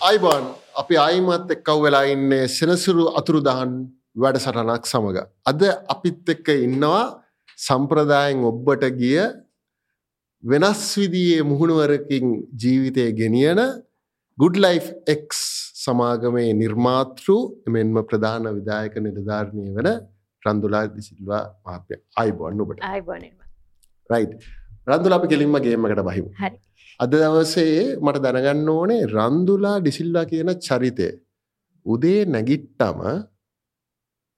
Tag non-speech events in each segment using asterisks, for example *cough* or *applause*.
අයිබන් අපි අයිමත් එක්කව් වෙලා ඉන්නේ සෙනසුරු අතුරුදහන් වැඩසටනක් සමඟ. අද අපිත් එක්ක ඉන්නවා සම්ප්‍රදායෙන් ඔබ්බට ගිය වෙනස් විදියේ මුහුණුවරකින් ජීවිතය ගෙනියන ගුඩ් ලයිෆ් එක් සමාගමේ නිර්මාතෘ එමෙන්ම ප්‍රධාන විදායක නිලධාරණය වෙන රන්දුලා දිසිල්වා මහත්ය අයිබොන්න ඔබට. රයි් රන්දුල අපි කෙලින්ම ගේමකට බහිමු. හරි අද දවසේ මට දැනගන්න ඕනේ රන්දුලා ඩිසිල්ලා කියන චරිතය. උදේ නැගිට්ටම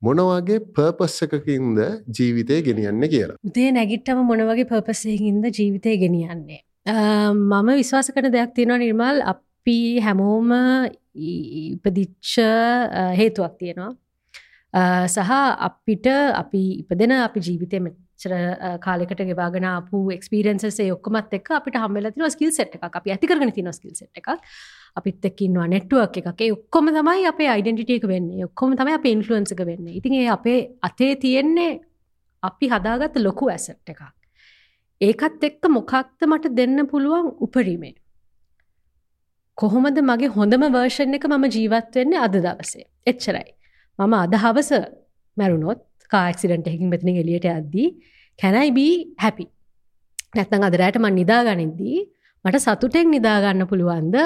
මොනවගේ පර්පස් එකකින්ද ජීවිතය ගෙනියන්න කියලා. උදේ නැගිට්ටම මොනවගේ පර්පසයකින්ද ජීවිතය ගෙනියන්නේ. මම විශ්වාස කන දෙයක් තියෙනවා නිර්මල් අපි හැමෝම ඉපදිච්ච හේතුවක් තියෙනවා. සහ අපිට අපි ඉපදෙන අපි ජීවිතය චර කාලෙකට ගෙවාගෙන අපපු එක්ස්පිරන්සේ ඔක්කමත් එක් අපිට හම්බල තින ස්කිල් සට් එක අපි ඇතිකරන තින ස්කිල් සට් එකක්. අපිත් එක්කින්වා නෙට්ුවක් එකේ ඔක්කොම තමයි අපේ අයිඩෙන්ටිටේක වෙන්නේ. ඔක්කොම තමයි අප ඉන්ෆලුවන්සක වෙන්න. ඉතින් ඒ අපේ අතේ තියෙන්නේ අපි හදාගත්ත ලොකු ඇසට් එකක්. ඒකත් එක්ක මොකක්ද මට දෙන්න පුළුවන් උපරීමේ කොහොමද මගේ හොඳම වර්ෂණ එක මම ජීවත් වෙන්නේ අද දවසේ? එච්චරයි. මම අද හවස මැරුණොත් කාක්සිඩන්ට එකින් මෙතනින් එලියට අද්දී කැනයිබී හැපි නැත්නං අදරෑට මන් නිදාගනිද්දී මට සතුටෙන් නිදාගන්න පුළුවන්ද?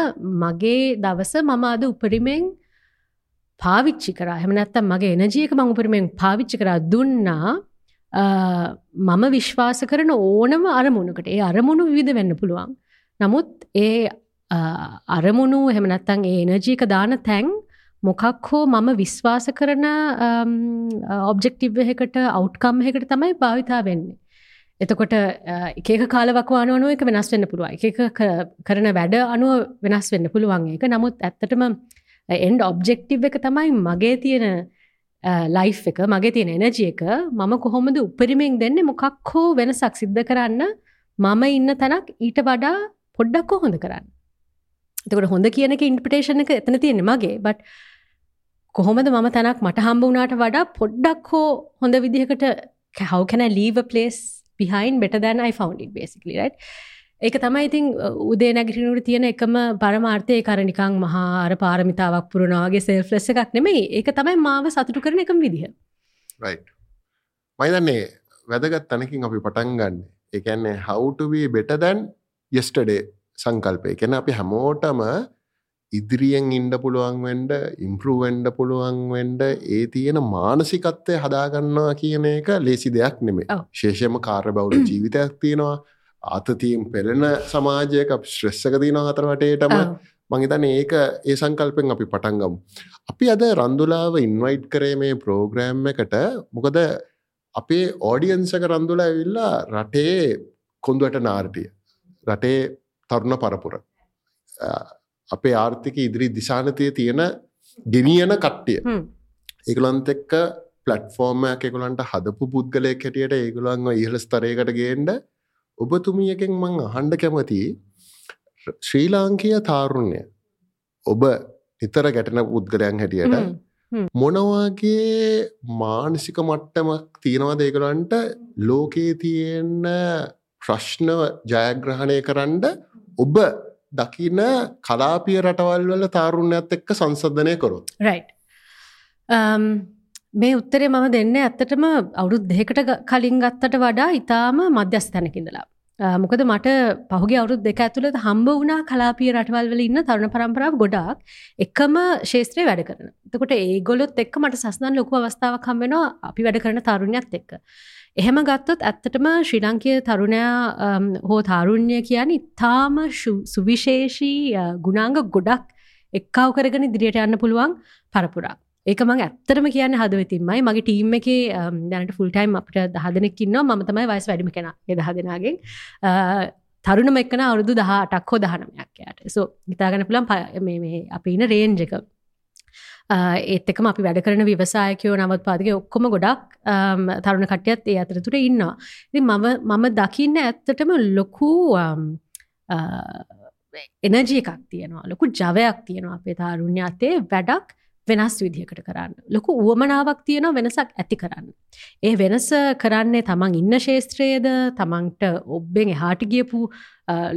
මගේ දවස මම අද උපරිමෙන් පාවිච්චි කර. හැමනැත්තම් මගේ එනජියක මං උපරිමෙන් පාවිච්චි කරා දුන්නා. මම විශ්වාස කරන ඕනම අරමුණකට ඒ අරමුණු විවිධ වෙන්න පුළුවන්. නමුත් ඒ අරමුණු එහෙමනැත්තං ඒ එනජීක දාන තැන් මොකක් හෝ මම විශ්වාස කරන ඔබ්ජෙක්ටිව් එකට අවට්කම් එකට තමයි භාවිතා වෙන්නේ. එතකොට එකක කාලවකවානුව එක වෙනස් වෙන්න පුළුවන් එක කරන වැඩ අනුව වෙනස් වෙන්න පුළුවන් එක නමුත් ඇත්තටම එන්ඩ ඔබ්ජෙක්ටිව් එක තමයි මගේ තියෙන ලයි් එක මගේ තියෙන එනජිය එක මම කොහොමද උපරිමෙන් දෙන්න මොකක් හෝ වෙනසක් සිද්ධ කරන්න මම ඉන්න තැනක් ඊට වඩා පොඩ්ඩක් හොඳ කරන්න. එතකට හොඳ කියනක ඉන්පිටේෂන එක එතන තියෙන මගේ බට කොහොමද මම තැනක් මට හම්බ වුණාට වඩා පොඩ්ඩක් හෝ හොඳ විදිහකට how can I leave a place behind better than I found it basically right? ඒක තමයි ඉතින් උදේ නැගිටිනුට තියෙන එකම පරමාර්ථය. කරනිකං මහා අර පාරමිතාවක් පුරනාවගේ සෙල්ෆ්ලෙස් එකක් නෙමෙයි. ඒක තමයි මාව සතුටු කරන එකම විදිහ. Right. මයිදන්නේ වැදගත් තැනකින් අපි පටන් ගන්න. එකන්නේ how to be better than yesterday සංකල්පය. කියන අපි හැමෝටම ඉදිරියෙන් ඉන්ඩ පුළුවන් වෙන්ඩ ඉම්පරුවෙන්ඩ පුළුවන් වෙන්ඩ ඒ තියෙන මානසිකත්වය හදාගන්නවා කියන එක ලේසි දෙයක් නෙමේ ශේෂයම කාර්ය බවුල ජීවිතයක් තියෙනවා. ආතතියෙන් පෙළෙන සමාජයක ශ්‍රෙස්සක තියන හතරවටේටම මහිතන ඒක ඒ සංකල්පෙන් අපි පටන්ගමු. අපි අද රන්දුලාව ඉන්වයිට් කරේ මේ ප්‍රෝග්‍රෑම් එකට. මොකද අපේ ඕඩියන්සක රන්දුලා ඇවිල්ලා රටේ කොන්දුවට නාර්ටිය රටේ තරුණ පරපුර අපේ ආර්ථික ඉදිරි දිශානතය තියෙන ගෙනියන කට්ටිය. ඒගුලන්ත එක්ක පලට්ෆෝර්මයක් එකුලන්ට හදපු පුද්ගලයක් හැටියට ඒගුලන්ව ඉහළ ස්තරයකට ගේන්ඩ ඔබතුමියකෙන් මං අහන්ඩ කැමති ශ්‍රී ලාංකීය තාරුණ්‍ය ඔබ නිතර ගැටන පුද්ගලයන් හැටියට මොනවාගේ මානසික මට්ටමක් තියෙනවා දේකලන්ට ලෝකයේ තියෙන්න ප්‍රශ්නව ජයග්‍රහණය කරන්න ඔබ දකින කලාපිය රටවල් වල තාරුණ්‍යත් එක්ක සංසධනය කොරොත්. රයි්. Um, මේ උත්තරේ මම දෙන්න ඇත්තටම අවුරුද් දෙකට කලින් ගත්තට වඩා ඉතාම මධ්‍යස්ථැනකිඳලා. Uh, මොකද මට පහුගේ අවුරුද් දෙක ඇතුළට හම්බ වුණා කලාපිය රටවල් වල ඉන්න තරුණ පරම්පරාව ගොඩාක් එකම ශේත්‍රය වැඩ කරන. තකොට ඒගොලොත් එක්ක මට සස්නන් ලොකු අවස්ථාවක් හම්බෙනවා අපි වැඩ කරන තරුණයත් එක්ක. එහෙම ගත්තොත් ඇත්තටම ශ්‍රී ලංකය තරුණයා හෝ තාරුණ්‍ය කියන ඉතාම සුවිශේෂී ගුණාංග ගොඩක් එක්කාව කරගෙන ඉදිරියට යන්න පුළුවන් පරපුරා. ඒක මං ඇත්තරම කියන්න හදවතින්මයි. මගේ ටීම් එක දැනට ෆුල්ටයිම් අපට දහදනෙක්කින්න ම තමයි වයිස් වැඩිම කෙන. දහ දෙනාගෙන්. තරුණ එක්න අවුදු දහ අටක් හෝ දහනමයක් යට. සෝ ඉතාගන පුළන් අප ඉන්න රේන්ජක ඒත් එකම අපි වැඩ කරන විවසායකයෝ නවත් පාදක ඔක්කොම ගොඩක් තරුණ කට්‍යත් ඒ අතරතුර ඉන්නවා. ඉති මම මම දකින්න ඇත්තටම ලොකු එනජී එකක් තියෙනවා ලොකු ජවයක් තියෙනවා අපේ තාරුණ්‍ය අතේ වැඩක් වෙනස් විදිහකට කරන්න. ලොකු උවමනාවක් තියෙන වෙනසක් ඇති කරන්න. ඒ වෙනස කරන්නේ තමන් ඉන්න ශේත්‍රයේද තමන්ට ඔබ්බෙන් එහාට ගියපු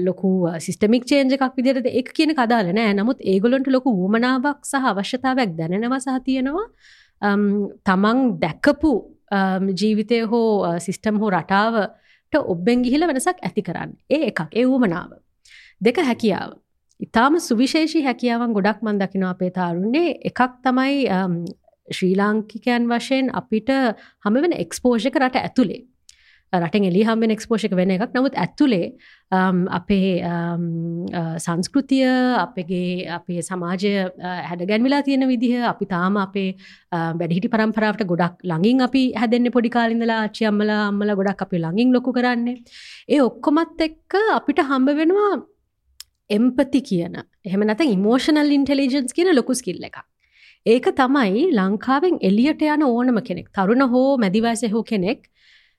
ලොකු සිස්ටමික් චේන්ජ එකක් විදිරද එක කියන කදාල නෑ. නමුත් ඒගොලොන්ට ලොකු උවමනාවක් සහ අවශ්‍යතාවක් දැනෙනවා සහ තියෙනවා. තමන් දැක්කපු ජීවිතය හෝ සිිස්ටම් හෝ රටාවට ඔබ්බෙන් ගිහිල වෙනසක් ඇති කරන්න. ඒ එකක්. ඒ වුවමනාව දෙක හැකියාව. ඉතාම සුවිශේෂී හැකියාවන් ගොඩක් මන් දකිනවා අපේ තාරුන්නේ එකක් තමයි ශ්‍රී ලාංකිකයන් වශයෙන් අපිට හම වෙන එක්ස්පෝෂක රට ඇතුළේ රටෙන් එලි හම්බෙන් එක්ස්පෝෂක වෙන එකක්. නමුත් ඇතුළේ අපේ සංස්කෘතිය අපගේ අපේ සමාජය හැඩගැන්විලා තියෙන විදිහ අපි තාම අපේ වැඩිහිටි පරම්පරාවට ගොඩක් ළඟින් අපි හැදෙන්න්න පොඩිකාලින්දලා ආච්චි අම්මල අම්මල ගොඩක් අපි ළඟින් ලොකු කරන්නේ. ඒ ඔක්කොමත් එක්ක අපිට හම්බ වෙනවා එම්පති කියන එහෙම නැත ඉමෝෂනල් ඉන්ටෙලිජන්ස් කියන ලොකු ස්කිල්ල එක. ඒක තමයි ලංකාවෙන් එලියට යන ඕනම කෙනෙක් තරුණ හෝ මැදිවයස හෝ කෙනෙක්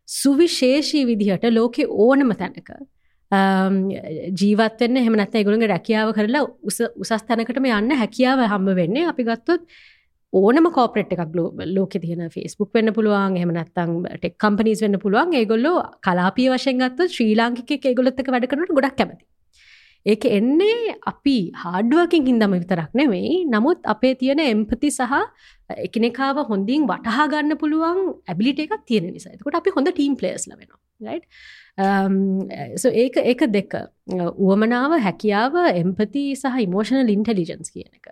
සුවිශේෂී විදිහට ලෝකෙ ඕනම තැනක ජීවත්වන්න හෙමනත් ගුළඟ රැකියාව කරලා උසස් තැනකටම යන්න හැකියාව හම්බ වෙන්නේ. අපි ගත්තොත් ඕනම කෝපරට් එකක් ලෝක තියන ෆස්බුක් වන්න පුළුවන් එහමනත්තං ටෙක් කම්පනීස් වන්න පුළුවන්. ඒගොල්ලෝ කලාපිය වශයෙන් ගත්ත ශ්‍රී ලාංකික ඒගොලත්තක වැඩ කරනට ගොඩක් කැමති ඒක එන්නේ අපි හාඩුවකින් හින්දම විතරක් නෙවෙයි නමුත් අපේ තියෙන එම්පති සහ එකනෙකාව හොඳින් වටහා ගන්න පුළුවන් ඇබිලිට එකක් තියෙන නිසා. එතකොට අපි හොඳ ටීම් පලේස් ලවෙනවා ඒක ඒක දෙක. උවමනාව හැකියාව එම්පති සහ ඉමෝෂනල් ඉන්ටෙලිජන්ස් කියන එක.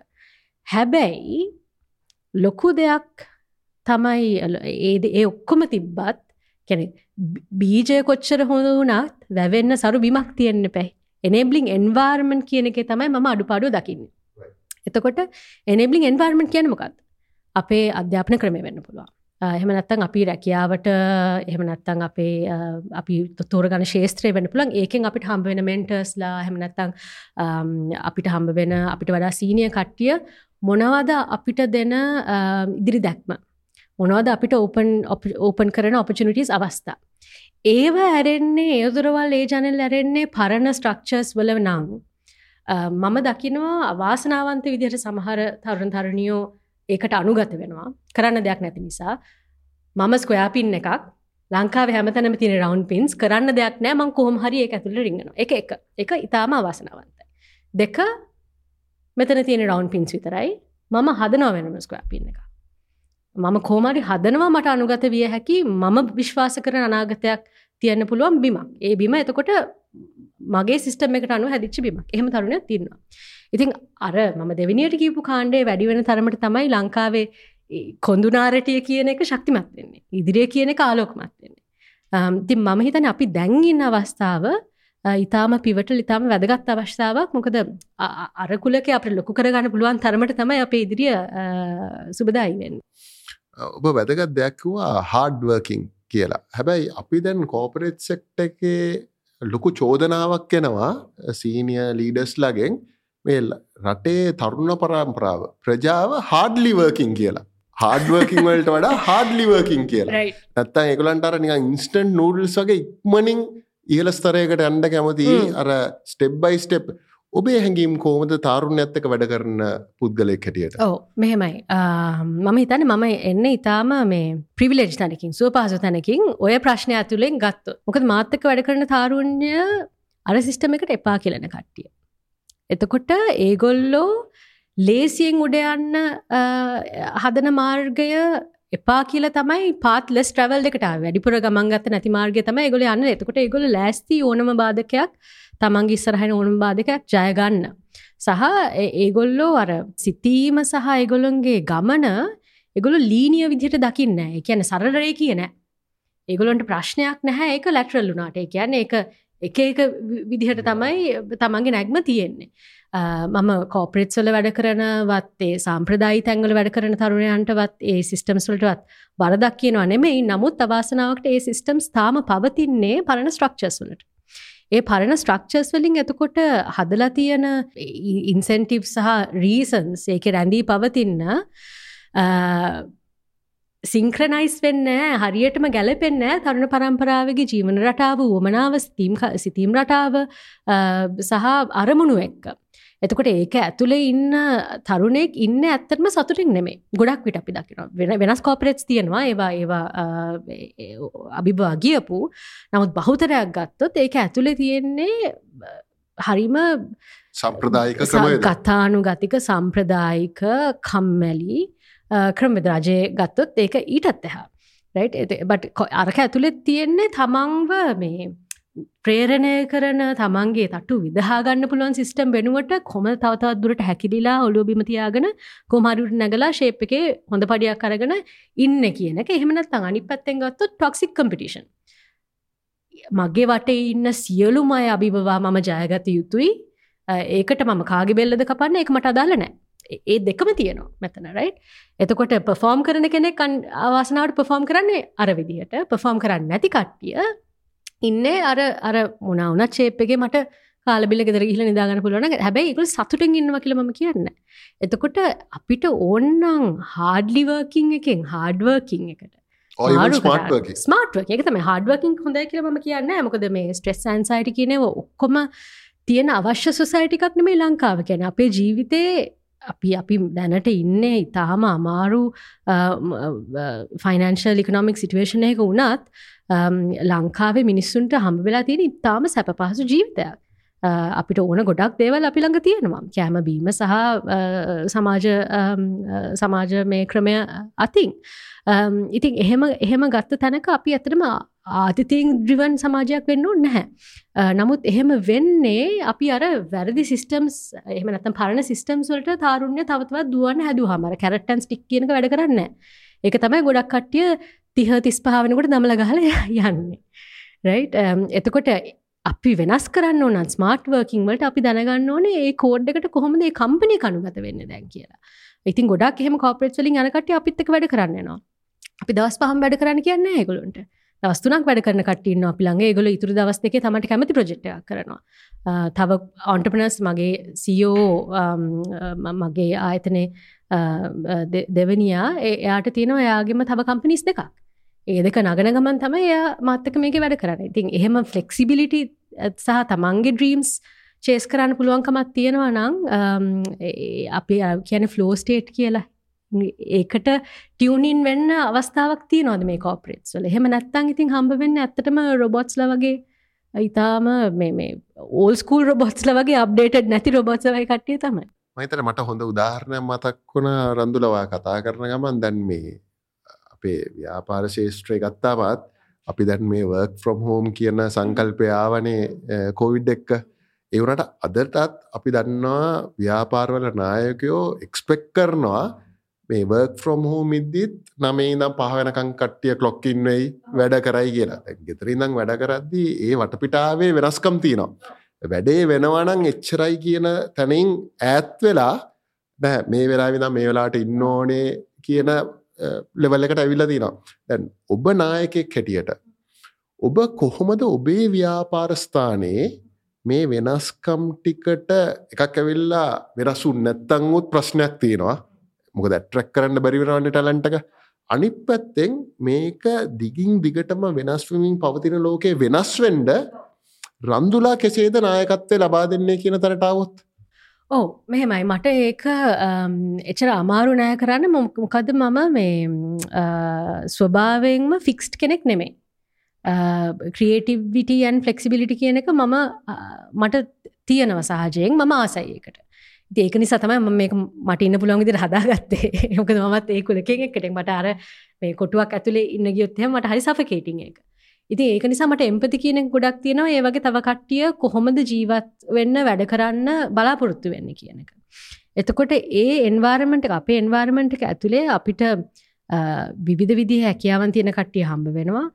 හැබැයි ලොකු දෙයක් තමයි ඒද ඒ ඔක්කොම තිබ්බත් කැනෙ බීජය කොච්චර හොඳ වුණත් වැවෙන්න සරු බිමක් තියෙන්න්න පැයි එනේබලිං එන්වාර්මන් කියන එක තමයි මම අඩුපාඩුව දකින්න. එතකොට එනබලිං එන්වාර්මන් කියන මොකක්ද? අපේ අධ්‍යාපන ක්‍රමය වෙන්න පුළුවන්. එහෙම නැත්තං අපි රැකියාවට එහෙම නැත්තං අපේ අපි තෝරගන ශේත්‍රය වෙන පුළන් ඒකෙන් අපිට හම්බ වෙන මෙන්ටර්ස්ලා හෙම නැත්තං අපිට හම්බ වෙන අපිට වඩා සීනිය කට්ටිය මොනවද අපිට දෙන ඉදිරි දැක්ම? මොනවද අපිට ඕපන් ඕපන් කරන ඔපචනිටස් අවස්ථා ඒව ඇරෙන්නේ ඒදුරවල් ඒ ජනල් ඇරෙන්නේ පරණ ස්ට්‍රක්චර්ස් වල නං මම දකිනවා අවාසනාවන්ත විදිහට සමහර තරුණ තරුණියෝ ඒකට අනුගත වෙනවා. කරන්න දෙයක් නැති නිසා. මම ස්කොයාපින් එකක්. ලංකාව හැමතැනම තින රවන්් පින්ස් කරන්න දෙයක් නෑ. මං කොහොම හරි ඒ ඇතුළ රිගෙන එක එක. එක ඉතාම අවාසනාවන්තයි. දෙක මෙතන තියෙන රවන්් පින්ස් විතරයි. මම හදනව වෙනම ස්කොයාපින් එක මම කෝමරි හදනවා මට අනුගත විය හැකි. මම විශ්වාස කරන අනාගතයක් තියන්න පුළුවන් බිමක්. ඒ බිම එතකොට මගේ සිිස්ටම එකට අනු හැදිච්චි බිමක්. එහෙම තරුණයක් තින්නවා. ඉතින් අර මම දෙවිනියට කීපු කාණ්ඩේ වැඩිවෙන තරමට තමයි ලංකාවේ කොඳුනාරටිය කියන එක ශක්තිමත් වෙන්නේ. ඉදිරිය කියන එක ආලෝකමත් වෙන්නේ. තින් මම හිතන අපි දැන්ගින්න අවස්ථාව ඉතාම පිවට ඉතාම වැදගත් අවශ්‍යාවක් මොකද අරකුලක අප ලොකු කරගන්න පුළුවන් තරමට තමයි අපේ ඉදිරිය සුබදායිවෙන් ඔබ වැදගත් දෙයක්වා හාඩ්වර්කින් කියලා. හැබැයි අපි දැන් කෝපරේට් සෙක්ට එකේ ලොකු චෝදනාවක් එනවා සීනිය ලීඩස් ලගෙන් මේ රටේ තරුණ පරම්පරාව. ප්‍රජාව හාඩ්ලිවර්කින් කියලා. හාඩ්වර්කින් වලට වඩා හාඩ්ලිවර්කින් කියලා. නැත්තන් ඒගොලන්ට අර නිකන් ඉන්ස්ටන්් නූඩල්ස් වගේ ඉක්මනින් ඉහල ස්තරයකට ඇන්ඩ කැමති අර ස්ටෙබ් බයි ස්ටෙප් ඔබේ හැඟීම් කෝමද තාරුණ ඇත්තක වැඩ කරන පුද්ගලෙක් හැටියට? ඕ මෙහෙමයි. මම හිතන මම එන්න ඉතාම මේ ප්‍රිවිලේජ් තැනකින් සුව පහසු තැනකින් ඔය ප්‍රශ්නය ඇතුළෙන් ගත්තු මොකද මාත්තක වැඩ කරන තාරුණ්‍ය අර සිිස්ටම එකට එපා කියලන කට්ටිය. එතකොට ඒගොල්ලෝ ලේසියෙන් උඩයන්න හදන මාර්ගය එපා කියල තමයි පාත් ලෙස් ට්‍රවල් එකට වැඩිපුර ගමන්ගත නැති මාර්ගය තම ගොල යන්න. එතකොට ඒගොල ලෑස්ති ඕනම බාධකයක් තමන්ගේ ඉස්සරහන ඕනුම් බාධකයක් ජයගන්න. සහ ඒගොල්ලෝ අර සිතීම සහ ඒගොලොන්ගේ ගමන එගොලු ලීනිය විදිහට දකින්න කියන සරලරේ කියන ඒගොලොන්ට ප්‍රශ්නයක් නැහැ. ඒක ලැටරල් වුනාට කියන්න එක එක එක විදිහට තමයි තමන්ගේ නැග්ම තියෙන්නේ. මම කෝපරේට්ස්වල වැඩ කරනවත්තේ සම්ප්‍රදායි තැංගල වැඩ කරන තරුණයන්ටවත් ඒ සිිස්ටම්ස්වලටවත් බරදක් කියනවා නෙමෙයි නමුත් අවාසනාවකට ඒ සිිස්ටම්ස් තාම පවතින්නේ පරණ ස්ට්‍රක්චර්ස් වලට. ඒ පරණ ස්ට්‍රක්චර්ස් වලින් එතකොට හදලා තියෙන ඉන්සෙන්ටිව් සහ රීසන්ස් ඒක රැඳී පවතින්න සිංක්‍රනයිස් වෙන්න හරියටම ගැලපෙන්න තරුණ පරම්පරාවගේ ජීවන රටාව වුවමනාව ස්තීම් සිතීම් රටාව සහ අරමුණු එක්ක. එතකොට ඒක ඇතුළේ ඉන්න තරුණෙක් ඉන්න ඇත්තටම සතුටින් නෙමේ ගොඩක් විට අපි දකින වෙන වෙනස් කෝපරෙට්ස් තියෙනවා. ඒවා ඒවා අභිභවා ගියපු. නමුත් බහුතරයක් ගත්තොත් ඒක ඇතුළේ තියෙන්නේ හරිම සම්ප්‍රදායික කතානු ගතික සම්ප්‍රදායික කම්මැලි ක්‍රමද රජය ගත්තොත් ඒක ඊටත් එහා. බට අරක ඇතුළෙත් තියෙන්නේ තමන්ව මේ ප්‍රේරණය කරන තමන්ගේ තට්ටු විදහාගන්න පුළුවන් සිිස්ටම් වෙනුවට කොම තවතවත් දුරට හැකිලිලා ඔලුවබිමතියාගෙන කොමරුට නැගලා ශේප් එකේ හොඳ පඩියක් කරගෙන ඉන්න කියන එක. එහෙමනත් අනි පැත්තෙන් ගත්තු ටොක්සික් කම්පිටිෂන් මගේ වටේ ඉන්න සියලුම අය අභිබවා මම ජයගත යුතුයි. ඒකට මම කාගි බෙල්ලද කපන්න? එක මට අදාල නෑ. ඒ දෙකම තියනවා මෙතන රයි එතකොට පෆෝම් කරන කෙනෙක් අවාසනාවට පෆෝම් කරන්නේ අර විදිහට. පෆෝම් කරන්න නැති කට්ටිය ඉන්නේ අර අර මොනවුනත් ශේප්පගේ මට කාලබිල ෙදර ගිල නිදාගන්න පුළුවන හැබැයි එකු සතුටෙන් ඉන්නව කියලම කියන්න. එතකොට අපිට ඕන්නං හාඩ්ලිවර්කින් එකෙන් හාඩ්වර්කින් එකට ස්මාර්ට් එක තම හඩුවකින් හොඳ කියලම කියන්න මොකද මේ ස්ට්‍රෙස් සන්සයිට කියනව ඔක්කොම තියෙන අවශ්‍ය සොසයිටිකක් නෙමේ ලංකාව කියන අපේ ජීවිතේ අපි අපි දැනට ඉන්නේ ඉතාම අමාරු ෆයිනන්ශල් ඉකනොමික් සිටුවේෂණයක වුණත් ලංකාවේ මිනිස්සුන්ට හම්බ වෙලා තියෙන ඉතාම සැප පහසු ජීවිතයක් අපිට ඕන ගොඩක් දේවල් අපි ළඟ තියෙනවා කෑම බීම සහ සමාජ සමාජ මේ ක්‍රමය අතින් ඉතින් එහෙම එහෙම ගත්ත තැනක අපි ඇතරම ආතිතින් ද්‍රිවන් සමාජයක් වෙන්න නැහැ. නමුත් එහෙම වෙන්නේ අපි අර වැරදි සිිස්ටම්ස් එහම නතම් පරණ සිිස්ටම්ස් වලට තාරුණ්‍ය තවත්වත් දුවන්න හැදු හමර කැරට්ටන් ටික් කියනක වැඩ කරන්න. ඒක තමයි ගොඩක් කට්ටිය තිහ තිස් පහාවෙනකොට දමල ගහල *laughs* යන්නේ. රයි් um, එතකොට අපි වෙනස් කරන්න ඕන ස්මාර්ට් වර්කින් වලට අපි දැනගන්න ඕනේ ඒ කෝඩ් එකට කොහොමද ඒ කම්පනි කනුගත වෙන්න දැන් කියලා. ඉතින් ගොඩක් එහෙම කෝපරේට් වලින් යන කට්ටිය අපිත් එක්ක වැඩ කරන්න යනවා. අපි දවස් පහම වැඩ කරන්න කියන්නේ ඒගොල්ලන්ට. දවස් තුනක් වැඩ කරන කට්ටිය ඉන්නවා අපි ළඟ. ඒගොල්ලෝ ඉතුරු දවස් දෙකේ තමයි කැමති ප්‍රොජෙක්ට් එකක් කරනවා. Uh, තව ඔන්ටර්ප්‍රනර්ස් මගේ CEO um, uh, මගේ ආයතනයේ දෙවනියා එයාට තියෙනවා එයාගේම තව කම්පනිස් දෙකක්. ඒ දෙක නගන ගමන් තමයි එයා මාත්තක මේක වැඩ කරන්න. ඉතින් එහෙම ෆ්ලෙක්සිබිලිටි සහ තමන්ගේ ඩ්‍රීම්ස් චේස් කරන්න පුළුවන්කමත් තියෙනවා නම් අපි කියන ෆ්ලෝ ස්ටේට් කියලා ඒකට ටියවනින් වෙන්න අවස්ථාවක් තිය නොද මේ කෝපරේට් වල හෙම නැත්තං ඉතින් හම්බ වෙන්න ඇත්තටම රොබොට්ස්ල වගේ ඉතාම මේ ඕල්ස්කූල් රොබොට්ස්ල වගේ අප්ඩේට නැති රොබොත්සවයි කට්ටිය තමයි මහිතර මට හොඳ උදාහරණය මතක් වුණ රඳුලවා කතා කරන ගමන්. දැන් මේ අපේ ව්‍යාපාර ශේෂත්‍රය ගත්තාමත් අපි දැන් මේ වර්ක් ෆ්‍රොම් හෝම් කියන සංකල්පයාවනේ කොවිඩ් එක්ක. එවනට අදටත් අපි දන්නවා ව්‍යාපාරවල නායකයෝ එක්ස්පෙක් කරනවා මේ වර්ක් ෆ්‍රොම් හෝම් ඉද්දිත් නමේ දම් පහවෙනකං කට්ටිය කලොක්කින් වෙයි වැඩ කරයි කියලා. ගෙතරිදං වැඩ කරද්දී ඒ වටපිටාවේ වෙනස්කම් තියනවා. වැඩේ වෙනවනං එච්චරයි කියන තැනින් ඈත් වෙලා බෑ මේ වෙලා විදම් මේ වෙලාට ඉන්න ඕනේ කියන ලෙවල් එකට ඇවිල්ලා තියෙනවා. දැන් ඔබ නායකයෙක් හැටියට ඔබ කොහොමද ඔබේ ව්‍යාපාරස්ථානයේ මේ වෙනස්කම් ටිකට එකක් ඇවිල්ලා වෙනසුන් නැත්තං උත් ප්‍රශ්නයක් තියෙනවා. මොකද ඇට්‍රැක් කරන්න බැරි වෙනවන්නේ ටැලන්ට් එක. අනිත් පැත්තෙන් මේක දිගින් දිගටම වෙනස් වෙමින් පවතින ලෝකේ වෙනස් වෙන්න රන්දුලා කෙසේද නායකත්වය ලබා දෙන්නේ කියන තැනට આવොත් ඕ මෙහෙමයි. මට ඒක එචර අමාරු නෑ කරන්න. මොකද මම මේ ස්වභාවයෙන්ම ෆික්ස්ට් කෙනෙක් නෙමේ ක්‍රියේටිවිටියන් ෆලෙක්සිබිලිටි කියන එක මම මට තියෙනව සහජයෙන්. මම ආසයිකට ඒක නිසා තමයි මම මේක මට ඉන්න පුළුවන් විදිහට හදාගත්තේ. *laughs* මොකද මමත් ඒ කුලකෙන් එක්කට මට අර මේ කොටුවක් ඇතුලේ ඉන්න ගියොත් එහෙම මට හරි සෆකේටින් ඒක. ඉතින් ඒක නිසා මට එම්පති කියන ගොඩක් තියෙනවා ඒ වගේ තව කට්ටිය කොහොමද ජීවත් වෙන්න වැඩ කරන්න බලාපොරොත්තු වෙන්නේ කියන එක. එතකොට ඒ එන්වයරන්මන්ට් එක අපේ එන්වයරන්මන්ට් එක ඇතුලේ අපිට විවිධ විදිහේ හැකියාවන් තියෙන කට්ටිය හම්බ වෙනවා.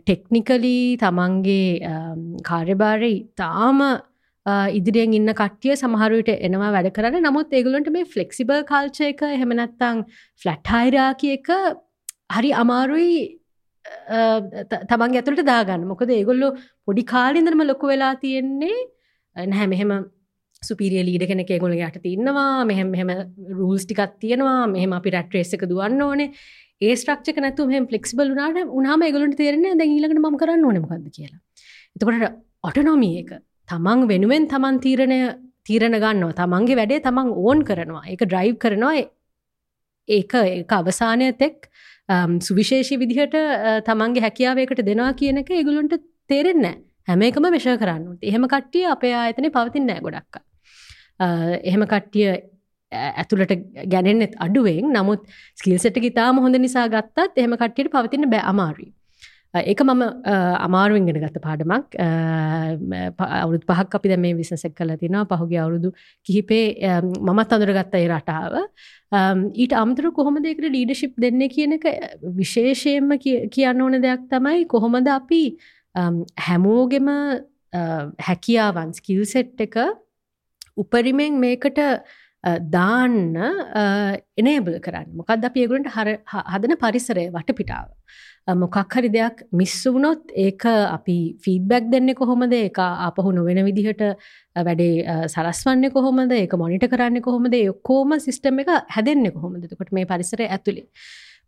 ටෙක්නිකලි තමන්ගේ කාර්යභාරය තාම ඉදිරියෙන් ඉන්න කට්ටිය සමහරුවට එනවා වැඩ කරන්න නමුත් ඒගුලන්ට මේ ෆලෙක්සිබල් කල්ච එක හෙමනැත්තං ෆලට් හයිරාකි එක හරි අමාරුයි තමන් ඇතුළට දාගන්න. මොකද ඒගොල්ලො පොඩි කාලින්දරම ලොකු වෙලා තියෙන්නේ. නැහැ මෙහෙම සුපිරිය ලීඩ කෙනෙක ගොල යට තින්නවා මෙහෙම මෙහෙම රූල්ස් ටිකත් තියෙනවා. මෙහෙම අපි රැට්‍රේසක දුවන්න ඕනේ. ඒ ස්ට්‍රක්ෂක නැතු මෙම ෆලෙක්ස්බල් වනාට උනාම ගොලට තේරෙන දැ ඊලකට ම කරන්න ඕනමකක්ද කියලා. එතකොට ඔටනොමිය එක තමන් වෙනුවෙන් තමන් තීරණය තීරණ ගන්නවා. තමන්ගේ වැඩේ තමන් ඕන් කරනවා. ඒක ඩ්‍රයිව් කරනවා. ඒක ඒක අවසානය තෙක් සුවිශේෂී විදිහට තමන්ගේ හැකියාවකට දෙනවා කියන එක ඒගුලන්ට තේරෙන්න හැම එකම විෂ කරන්න එහෙම කට්ටිය අපේ ආයතන පවතින්නෑ ගොඩක්ක එහෙම කට්ටිය ඇතුළට ගැනෙන්නෙත් අඩුවෙන්. නමුත් ස්කිල්සට ඉතාම හොඳ නිසා ගත්තත් එහෙම කට්ටියට පවතින බෑ අමාරුයි. ඒක මම අමාරුවෙන්ගෙන ගත පාඩමක්. අවුරුත් පහක් අපි දැ මේ විසසෙක් කල තිනවා. පහුගේ අවුරුදු කිහිපේ මමත් අඳුරගත්ත ඒ රටාව. ඊට අමතර කොහොම දෙකට ලීඩශිප් දෙන්න කියන එක විශේෂයෙන්ම කියන්න ඕන දෙයක් තමයි කොහොමද අපි හැමෝගෙම හැකියාවන් ස්කිල් සෙට් එක උපරිමෙන් මේකට දාන්න එනේබල් කරන්න. මොකක්ද අපි ඒගුලන්ට හදන පරිසරය වටපිටාව. මොකක් හරි දෙයක් මිස්ස වුණොත් ඒක අපි ෆීඩබැක් දෙන්න කොහොමද? එක අපහු නොවෙන විදිහට වැඩේ සලස්වන්න කොහොමද? ඒක මොනිට කරන්න කොහොමද? ඔක්කෝම සිිස්ටම් එක හැදෙන්න්න කොහොමද? කොට මේ පරිසර ඇතුළේ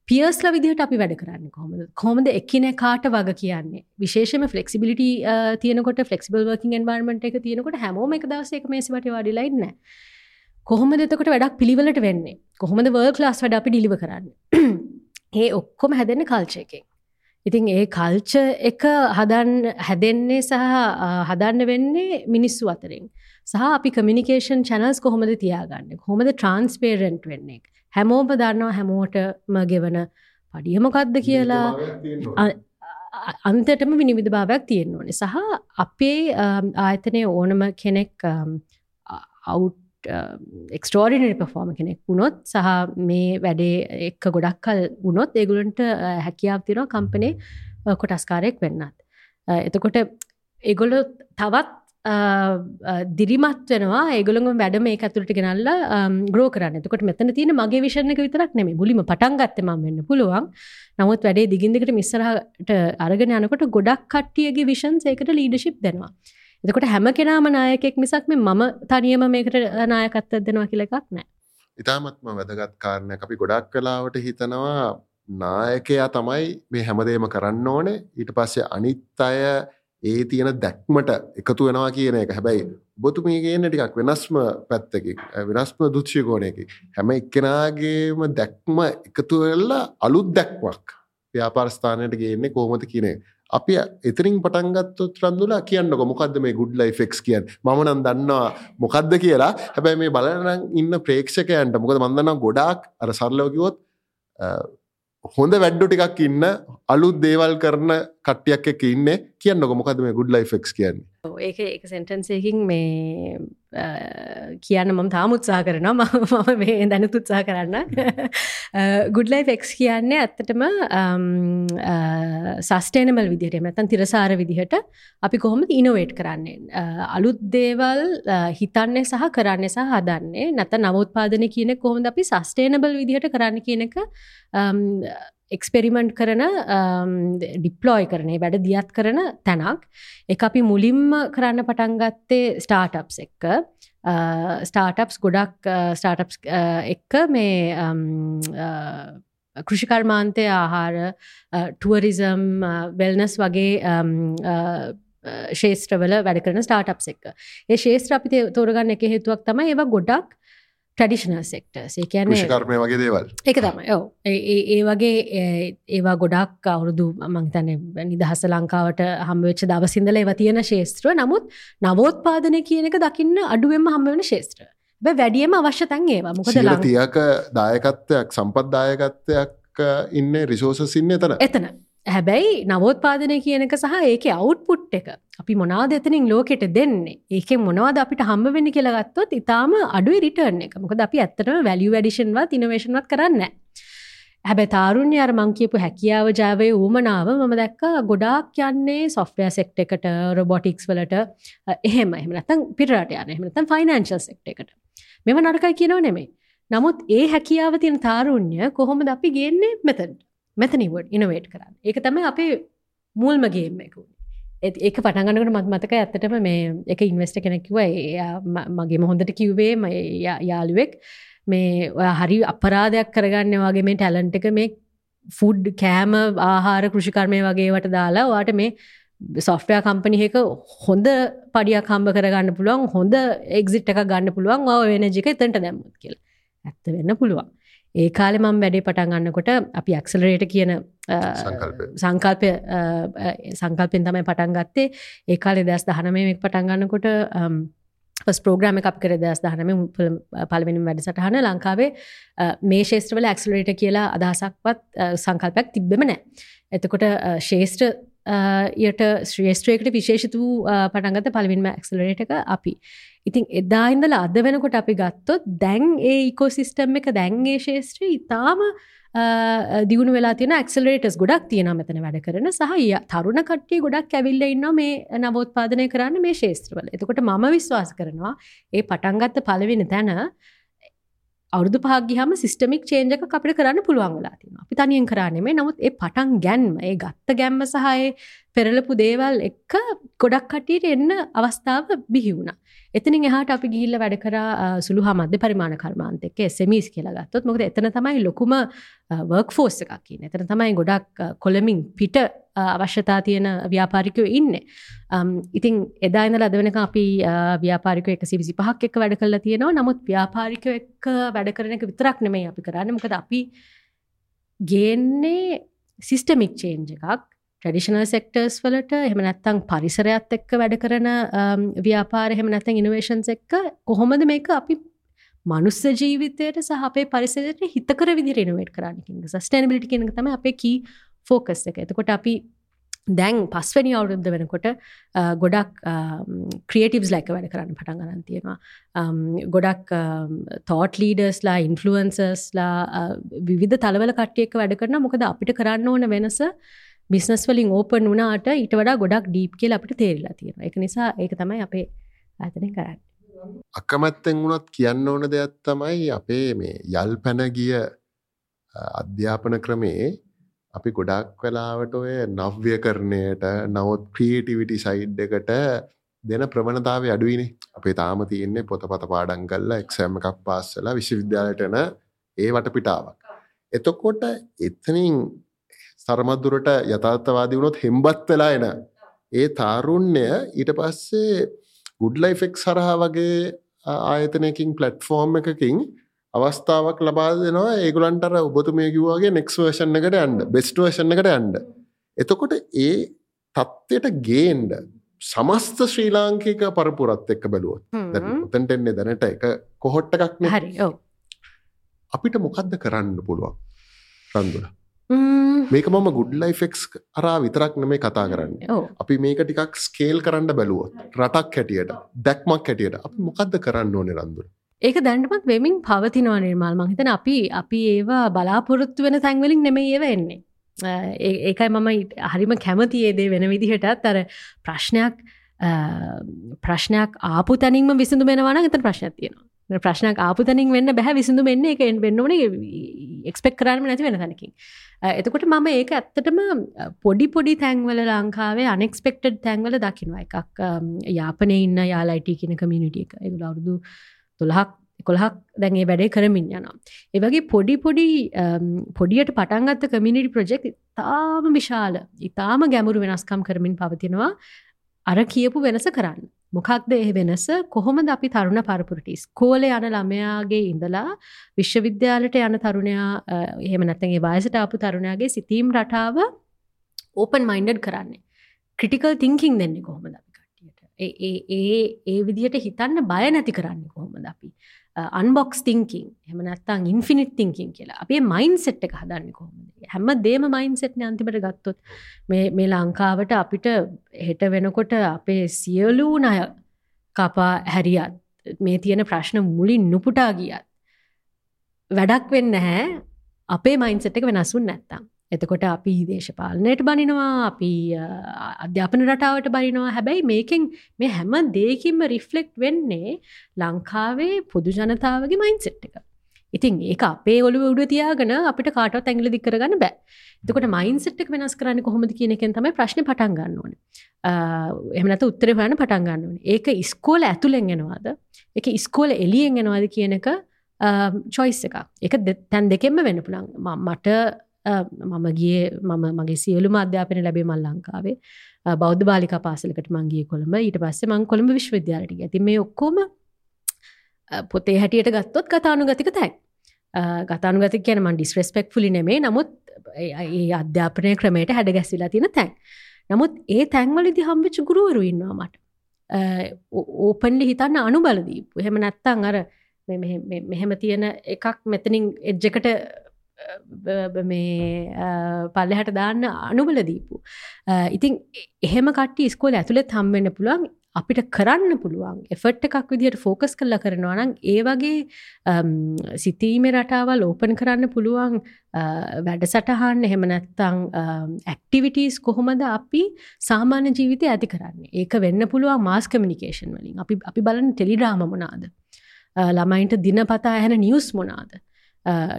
පියස්ල විදිහට අපි වැඩ කරන්න කොහොමද? කොහොමද එක්කින කාට වග කියන්නේ? විශේෂම ෆලෙක්සිබිලිට තියනකොට ෆලෙක්සිබල් වර්කින් එන්වර්මට එක තියනකොට හැමෝම එක දවස එක මේසිට වඩිලයින්න කොහොම දෙතකොට වැඩක් පිළිවලට වෙන්නේ? කොහොමද වර් ලාස් වැඩ අපි ඩිලිව කරන්න? ඒ ඔක්කොම හැදෙන කල්චයකින් ඉතින් ඒ කල්ච එක හදන් හැදෙන්නේ සහ හදන්න වෙන්නේ මිනිස්සු අතරින්. සහ අපි කමිනිකේෂන් චැනල්ස් කොහොමද තියාගන්න? හොමද ට්‍රන්ස්පේරෙන්ට් වෙන්නේ. හැමෝම දන්නවා හැමෝටම ගෙවන පඩියමොකක්ද කියලා. අන්තටම විනිවිධ භාවයක් තියෙන්න ඕනේ. සහ අපේ ආයතනය ඕනම කෙනෙක් අවුට් Um, එක්ස්ටෝරිනරි පෆෝර්ම කෙනෙක් වුණොත් සහ මේ වැඩේ එක්ක ගොඩක් කල් වුණොත් ඒගුලන්ට uh, හැකියාව තිරවා කම්පනේ uh, කොටස්කාරයෙක් වෙන්නත්. Uh, එතකොට එගොල තවත් දිරිමත් වෙනවා. ඒගොළඟ වැඩ මේ ඇතුළට ගෙනල්ල ග්‍රෝ um, කරන්න. එතකොට මෙතන තියෙන මගේ විෂණක විතරක් නෙමේ මුලිම පටන් ගත්තම වෙන්න පුළුවන්. නමුත් වැඩේ දිගින්දිකට මිස්සරහට අරගෙන යනකොට ගොඩක් කට්ටියගේ විෂන් ඒකට ලීඩශිප් දෙනවා. එතකොට හැම කෙනාම නායකෙක් මිසක් මේ මම තනියම මේකට නායකත්වයක් දෙනවා කියලා එකක් නැහැ. ඉතාමත්ම වැදගත් කාරණයක්. අපි ගොඩක් වෙලාවට හිතනවා නායකයා තමයි මේ හැමදේම කරන්න ඕනේ. ඊට පස්සේ අනිත් අය ඒ තියෙන දැක්මට එකතු වෙනවා කියන එක. හැබැයි ඔබතුමී කියන ටිකක් වෙනස්ම පැත්තකින් වෙනස්ම දුච්ෂිකෝණයකින් හැම එක්කෙනාගේම දැක්ම එකතු වෙලා අලුත් දැක්මක්. ව්‍යාපාර ස්ථානයට ගේන්නේ කොහොමද කියන එක. අපි එතරින් පටන්ගත්තොත් රඳුලා කියන්නක මොකක්ද මේ ගුඩ් ලයි ෆෙක්ස් කියන් මම නම් දන්නවා මොකක්ද කියලා. හැබැයි මේ බලන ඉන්න ප්‍රේක්ෂකයන්ට මොකද මන්දන්නම් ගොඩාක් අර සරලෝකිවොත් හොඳ වැඩ්ඩු ටිකක් ඉන්න අලුත් දේවල් කරන කට්ටියක් එක ඉන්න. කියන්නක මොකද මේ ගුඩ් ලයි ෆෙක්ස් කියන්නේ? ඒක එක සෙන්ටන්සයකින් මේ කියන්න මම තාම උත්සා කරනවා. මම මේ දැනත් උත්සා කරන්න. ගුඩ්ලයි ෆෙක්ස් කියන්නේ ඇත්තටම සස්ටේනමල් විදිහට මැතන් තිරසාර විදිහට අපි කොහොම ඉනොවේට් කරන්නේ? අලුත් දේවල් හිතන්නේ සහ කරන්නේ සහ හදන්නේ නැත නවෝත්පාදන කියන කොහොමද අපි සස්ටේනබල් විදිහට කරන්න කියනක එක්ස්පෙරිමෙන්ට් කරන um, ඩිප්ලෝයි කරනේ වැඩ දියත් කරන තැනක්. එක අපි මුලින්ම කරන්න පටන්ගත්තේ ස්ටාර්ටප්ස් එක්ක. Uh, ස්ටාර්ටප්ස් ගොඩක් uh, ස්ටාර්ටප්ස් uh, එක්ක මේ um, කෘෂිකර්මාන්තය ආහාර ටුවරිසම් වෙල්නස් වගේ um, ශේත්‍රවල වැඩ කරන ස්ටාර්ටප් එක්ක. ඒ ශේත්‍ර අපි තෝරගන්න එක හේතුවක් තම ඒවා ගොඩක් ට්‍රඩිෂනල් සෙක්ටර්ස් කියන්නේ කර්මය වගේ දේවල්. එක තමයි. ඔව. ඒ වගේ ඒවා ගොඩක් අවුරුදු මංතන නිදහස ලංකාවට හම්වෙච්ච දවසිදල ඒව තියෙන ශේත්‍ර නමුත් නවෝත්පාදනය කියන එක දකින්න අඩුවෙන්ම හම්බවෙන ශේත්‍ර වැඩියම අවශ්‍ය තැන් ඒවා. මොකද තියක දායකත්වයක් සම්පත් දායකත්වයක් ඉන්න රිසෝසස් ඉන්න එතන. එතන හැබැයි නවෝත්පාදනය කියනක සහ ඒක අවුට්පුට් එක අපි මොනාද එතනින් ලෝකෙට දෙන්නේ? ඒක මොනවද අපිට හම්බ වෙන්න කියලගත්තොත් ඉතාම අඩුයි රිටර්න් එක. මොකද අපි ඇත්තටම වැලිය වැඩිෂන්වත් ඉනවේශනවත් කරන්න හැබැ තාරුණ්‍ය අර මංකියපු හැකියාව ජාවය ඌමනාව මම දැක්ක ගොඩාක් යන්නේ සොෆ්ටය සෙක්ට එකට රොබොටික්ස් වලට. එහෙම. එහමනතන් පිරට යන එහමනතන් ෆයිනන්ශල් සෙක්ට එකට. මෙම නරකයි කියනව නෙමේ නමුත් ඒ හැකියාව තියන තාරුණ්‍ය කොහොමද අපි ගේන්නේ? මෙතන්ට මෙතනිවට ඉනවේට් කරන්න. ඒක තම අපේ මුල්මගේම එකුණ ඒක පටගන්නකට මත් මතක ඇත්තටම මේ එක ඉන්වස්ට කෙනෙක්ව මගේ මොහොඳට කිව්වේ යාළුවෙක්. මේ හරි අපරාධයක් කරගන්න වගේ මේ ටැලන්ට එක මේ ෆුඩ් කෑම ආහාර කෘෂිකර්මය වගේවට දාලා වාට මේ සොෆ්ටය කම්පනිහක හොඳ පඩියක් හම්බ කරගන්න පුළුවන් හොඳ එක්සිට් එක ගන්න පුළුවන් ඔව වෙනජික එතට දැම්මුත් කියල. ඇත්ත වෙන්න පුළුවන්. ඒ කාලෙ මම වැඩේ පටන් ගන්නකොට අපි ඇක්සලරේට කියන සංකල්පය. සංකල්පෙන් තමයි පටන් ගත්තේ. ඒ කාලෙ දස් දහනමයක් පටන් ගන්නකොට පස් ප්‍රෝග්‍රම එකක් කර දස් දහනම පලවෙනින් වැඩසටහන ලංකාවේ. මේ ශේත්‍රවල ඇක්සලරේට කියලා අදහසක්වත් සංකල්පයක් තිබ්බෙම නෑ එතකොට ශේෂ්ත්‍ර යට ශ්‍රේෂත්‍රයකට විශේෂිත වූ අ, පටන්ගත පලවින්ම ඇක්සලරේට එක අපි. ඉතින් එදායින්දල අද වෙනකොට අපි ගත්තොත් දැන් ඒ ඉකෝසිිස්ටම් එක දැන්ගේ ශේෂත්‍රී ඉතාම දියුණු වෙලා තියෙන ඇක්සලරේටස් ගොඩක් තියෙන මෙතන වැඩ කරන. සහ තරුණ කට්ටිය ගොඩක් ඇවිල්ල ඉන්න මේ නවෝත්පාදනය කරන්න මේ ශේත්‍රවල එතකොට මම විශ්වාස කරනවා ඒ පටන්ගත්ත පලවෙන තැන අවුදු පහගහම සිස්ටමික් චේන්ජක අපිට කරන්න පුළුවන් වෙලා තින අපි තනියෙන් කරන්නෙමේ නමුත් ඒ පටන් ගැන්ම ඒ ගත්ත ගැම්ම සහය පෙරලපු දේවල් එක්ක ගොඩක් කටියට එන්න අවස්ථාව බිහිවුණ එතනින් එහට අපි ගිල්ල වැඩ කර සුළු මධ්‍ය පරිමාණ කර්මාන්තක සෙමිස් කියලා ගත්තොත්. මොකද එතන තමයි ලොකුම වර්ක් ෆෝස් එකකින් එතන තමයි ගොඩක් කොළමින් පිට අවශ්‍යතා තියෙන ව්‍යාපාරිකයෝ ඉන්න. ඉතින් එදායින ලද වෙනක අපි ව්‍යාපාරික එක සිවිසි පහක් එක වැඩ කරලා තියෙනවා. නමුත් ව්‍යාපාරිකය එක්ක වැඩ කරන එක විතරක් නෙමයි අපි කරන්න. මොකද අපි ගේන්නේ සිිස්ටමික් චේන්ජ එකක්. ට්‍රඩිෂනල් සෙක්ටර්ස් වලට එහෙම නැත්තං පරිසරයත් එක්ක වැඩ කරන um, ව්‍යාපාර එහෙම නැතැන් ඉනවේශන්ස් එක්ක කොහොමද මේක අපි මනුස්ස ජීවිතයට සහ අපේ පරිසරයට හිතකර විදි රෙනවේට කරන්නකින් සස්ටනබිලිටි කෙන තම අපේ කී ෆෝකස් එක. එතකොට අපි දැන් පස්වැනි අවුරුද්ධ වෙනකොට uh, ගොඩක් um, ක්‍රියටිවස් ලැක වැඩ කරන්න පටන් ගන්න තියෙනවා. Um, ගොඩක් තෝට් ලීඩර්ස්ලා ඉන්ෆලුවන්සස්ලා විධ තලවල කට්ටියක වැඩ කරන මොකද අපිට කරන්න ඕන වෙනස බිස්නස් වලින් ඕපන් වනාට ඊට වඩා ගොඩක් ඩීප් කියල අපිට තේරලා තියෙන එක නිසා ඒක තමයි අපේ ආතනය කරන්න. අකමැත්තෙන් වුණත් කියන්න ඕන දෙයක් තමයි අපේ මේ යල් පැන ගිය අධ්‍යාපන ක්‍රමේ අපි ගොඩක් වෙලාවට ඔය නව්‍ය කරණයට නවත් ක්‍රියටිවිටි සයිඩ් එකට දෙන ප්‍රවණතාව අඩුවනේ අපේ තාම තියෙන්නේ පොතපත පාඩන් කල්ලා එක්සෑම එකක් පාස්සලා විශ්වවිද්‍යාලටන ඒ වටපිටාවක්. එතකොට එතනින් සරමත්දුරට යථාර්ථවාදී වුණොත් හෙම්බත් වෙලා එන. ඒ තාරුණ්‍ය ඊට පස්සේ ගුඩ්ලයිෆෙක් සරහා වගේ ආයතනයකින් පලට්ෆෝර්ම් එකකින් අවස්ථාවක් ලබා දෙනවා. ඒගුලන්ටර ඔබතුමය කිවවාගේ නෙක්ස් වර්ෂණ එකට ඇන්ඩ බෙස්ට වර්ෂණ එකට ඇන්ඩ එතකොට ඒ තත්ත්වයට ගේන්ඩ සමස්ත ශ්‍රී ලාංකික පරපුරත් එක්ක බැලුවත්. උතන්ට එන්නේ දැනට එක කොහොට්ටකක්න හරි අපිට මොකක්ද කරන්න පුළුවන්? රන්දුල මේක මම ගුඩ් ලයිෆෙක්ස් අරා විතරක් නෙමේ කතා කරන්න. අපි මේක ටිකක් ස්කේල් කරන්න බැලුවොත් රටක් හැටියට දැක්මක් හැටියට අපි මොකක්ද කරන්න ඕනේ රන්දුර? ඒක දැන්ටමත් වෙමින් පවතිනවා නිර්මාල්. මහිතන අපි අපි ඒවා බලාපොරොත්තු වෙන තැන්වලින් නෙමේ ඒව එන්නේ. ඒකයි මම හරිම කැමතියේදේ වෙන විදිහටත් අර ප්‍රශ්නයක් ප්‍රශ්නයක් ආපු තැනින්ම විසිඳු වෙනවාන එත ප්‍රශ්නයක් තියෙනවා. ප්‍රශ්නයක් ආපු තැනින් වෙන්න බැහැ විසිඳු වෙන්න එක වෙන්න ඕන එක්ස්පෙක් කරම නැති වෙන තැනකින් එතකොට මම ඒක ඇත්තටම අ, පොඩි පොඩි තැන්වල ලංකාවේ අනෙක්ස්පෙක්ටඩ් තැන්වල දකිනවා එකක් අම්, යාපනය ඉන්න යාලයිට කියන කමිනිටිය එක එගුල අවුදු තුළහක් කොළහක් දැන්ගේ වැඩේ කරමින් යනවා. ඒවගේ පොඩි පොඩි අම්, පොඩියට පටන්ගත්ත කමිනිටි ප්‍රජෙක්් ඉතාම විශාල ඉතාම ගැමුරු වෙනස්කම් කරමින් පවතිනවා අර කියපු වෙනස කරන්න. මොකක්ද ඒ වෙනස? කොහොමද අපි තරුණ පරපුරටි ස්කෝල යන ළමයාගේ ඉඳලා විශ්වවිද්‍යාලට යන තරුණයා අ, එහෙම නැත්තගේ වයසට ආපු තරුණයාගේ සිතීම් රටාව ඕපන් මයින්ඩඩ් කරන්නේ. ක්‍රටිකල් තිංකින් දෙන්නේ කොහොමද අපි කට්ටියට? ඒ- ඒ- ඒ ඒ විදිහට හිතන්න බය නැති කරන්න කොහොමද අපි? අන්බොක්ස් තිංකින් එහම නැත්තං ඉන්ෆිනිට් තිංකින් කියලා. අපේ මයින් සෙට් එක හදන්න කොහොමද? හැම දේම මයින් සෙට්න අන්තිමට ගත්තොත්. මේ මේ ලංකාවට අපිට හෙට වෙනකොට අපේ සියලූ නය කපා හැරියත් මේ තියෙන ප්‍රශ්න මුලින් නුපුටා ගියත් වැඩක් වෙන්න හැ අපේ මයින්සට් එක වෙනසුන් නැත්තම්. එතකොට අපි දේශපාලනයට බනිනවා අපි අ, අධ්‍යාපන රටාවට බනිනවා. හැබැයි මේකෙන් මේ හැම දේකින්ම රිෆ්ලෙක්් වෙන්නේ ලංකාවේ පොදු ජනතාවගේ මයින්සෙට් එක. ඉතින් ඒක අපේ ඔලු උඩ තියාගෙන අපිට කාටවත් ඇඟිලි දික් කරගන්න බෑ. එතකොට මයින්සෙට් එක වෙනස් කරන්න කොහොමද කියන එකෙන් තමයි ප්‍රශ්න පටන් ගන්න ඕනේ. එහෙම නැත්නම් උත්තර හොයන්න පටන් ගන්න ඕනේ. ඒක ඉස්කෝල ඇතුලෙන් එනවාද? ඒක ඉස්කෝල එළියෙන් එනවාද කියන එක චොයිස් එක එක තැන් දෙකෙන්ම වෙන්න පුළන් මට මම ගිය මම මගේ සියලුම අධ්‍යාපන ලැබේ මල් ලංකාවේ. අ, බෞද්ධ බාලික පාසලකට මංගේ කොළඹ. ඊට පස්සේ මං කොළඹ විශ්වවිද්‍යාලට ඇති මේ ඔක්කොම අ, පොතේ හැටියට ගත්තොත් කතානුගතික තැන්. ගතානුගතික කියන මන් ඩිස්රෙස්පෙක් ෆුලි නෙමේ නමුත් ඒ ඒ අධ්‍යාපනය ක්‍රමයට හැඩ ගැස්සිලා තියෙන තැන්. නමුත් ඒ තැන්වලදි හම්බිච ගුරුවරු ඉන්නවා මට. ඕපන්ලි හිතන්න අනු බලදීපු එහෙම නැත්තං අර මෙ- මෙහෙ- මෙ- මෙහෙම තියෙන එකක් මෙතනින් එජ්ජකට මේ පල්ලෙහට දාන්න අනුබල දීපු. අ, ඉතින් එහෙම කට්ටි ස්කෝල ඇතුළෙත් හම්වෙන්න පුළුවන්. අපිට කරන්න පුළුවන්. එෆට් එකක් විදිහට ෆෝකස් කරලා කරනවා නම් ඒ වගේ අම්, සිතීමේ රටාවල් ඕපන් කරන්න පුළුවන්. අ, වැඩසටහන් එහෙම නැත්තං ඇක්ටිවිටස් කොහොමද අපි සාමාන්‍ය ජීවිතය ඇති කරන්නේ? ඒක වෙන්න පුළුවන් මාස් කමිනිකේෂන් වලින්. අපි අපි බලන ටෙලිඩාම මොනාද? අ, ළමයින්ට දිනපතා ඇහෙන නිියස් මොනාද?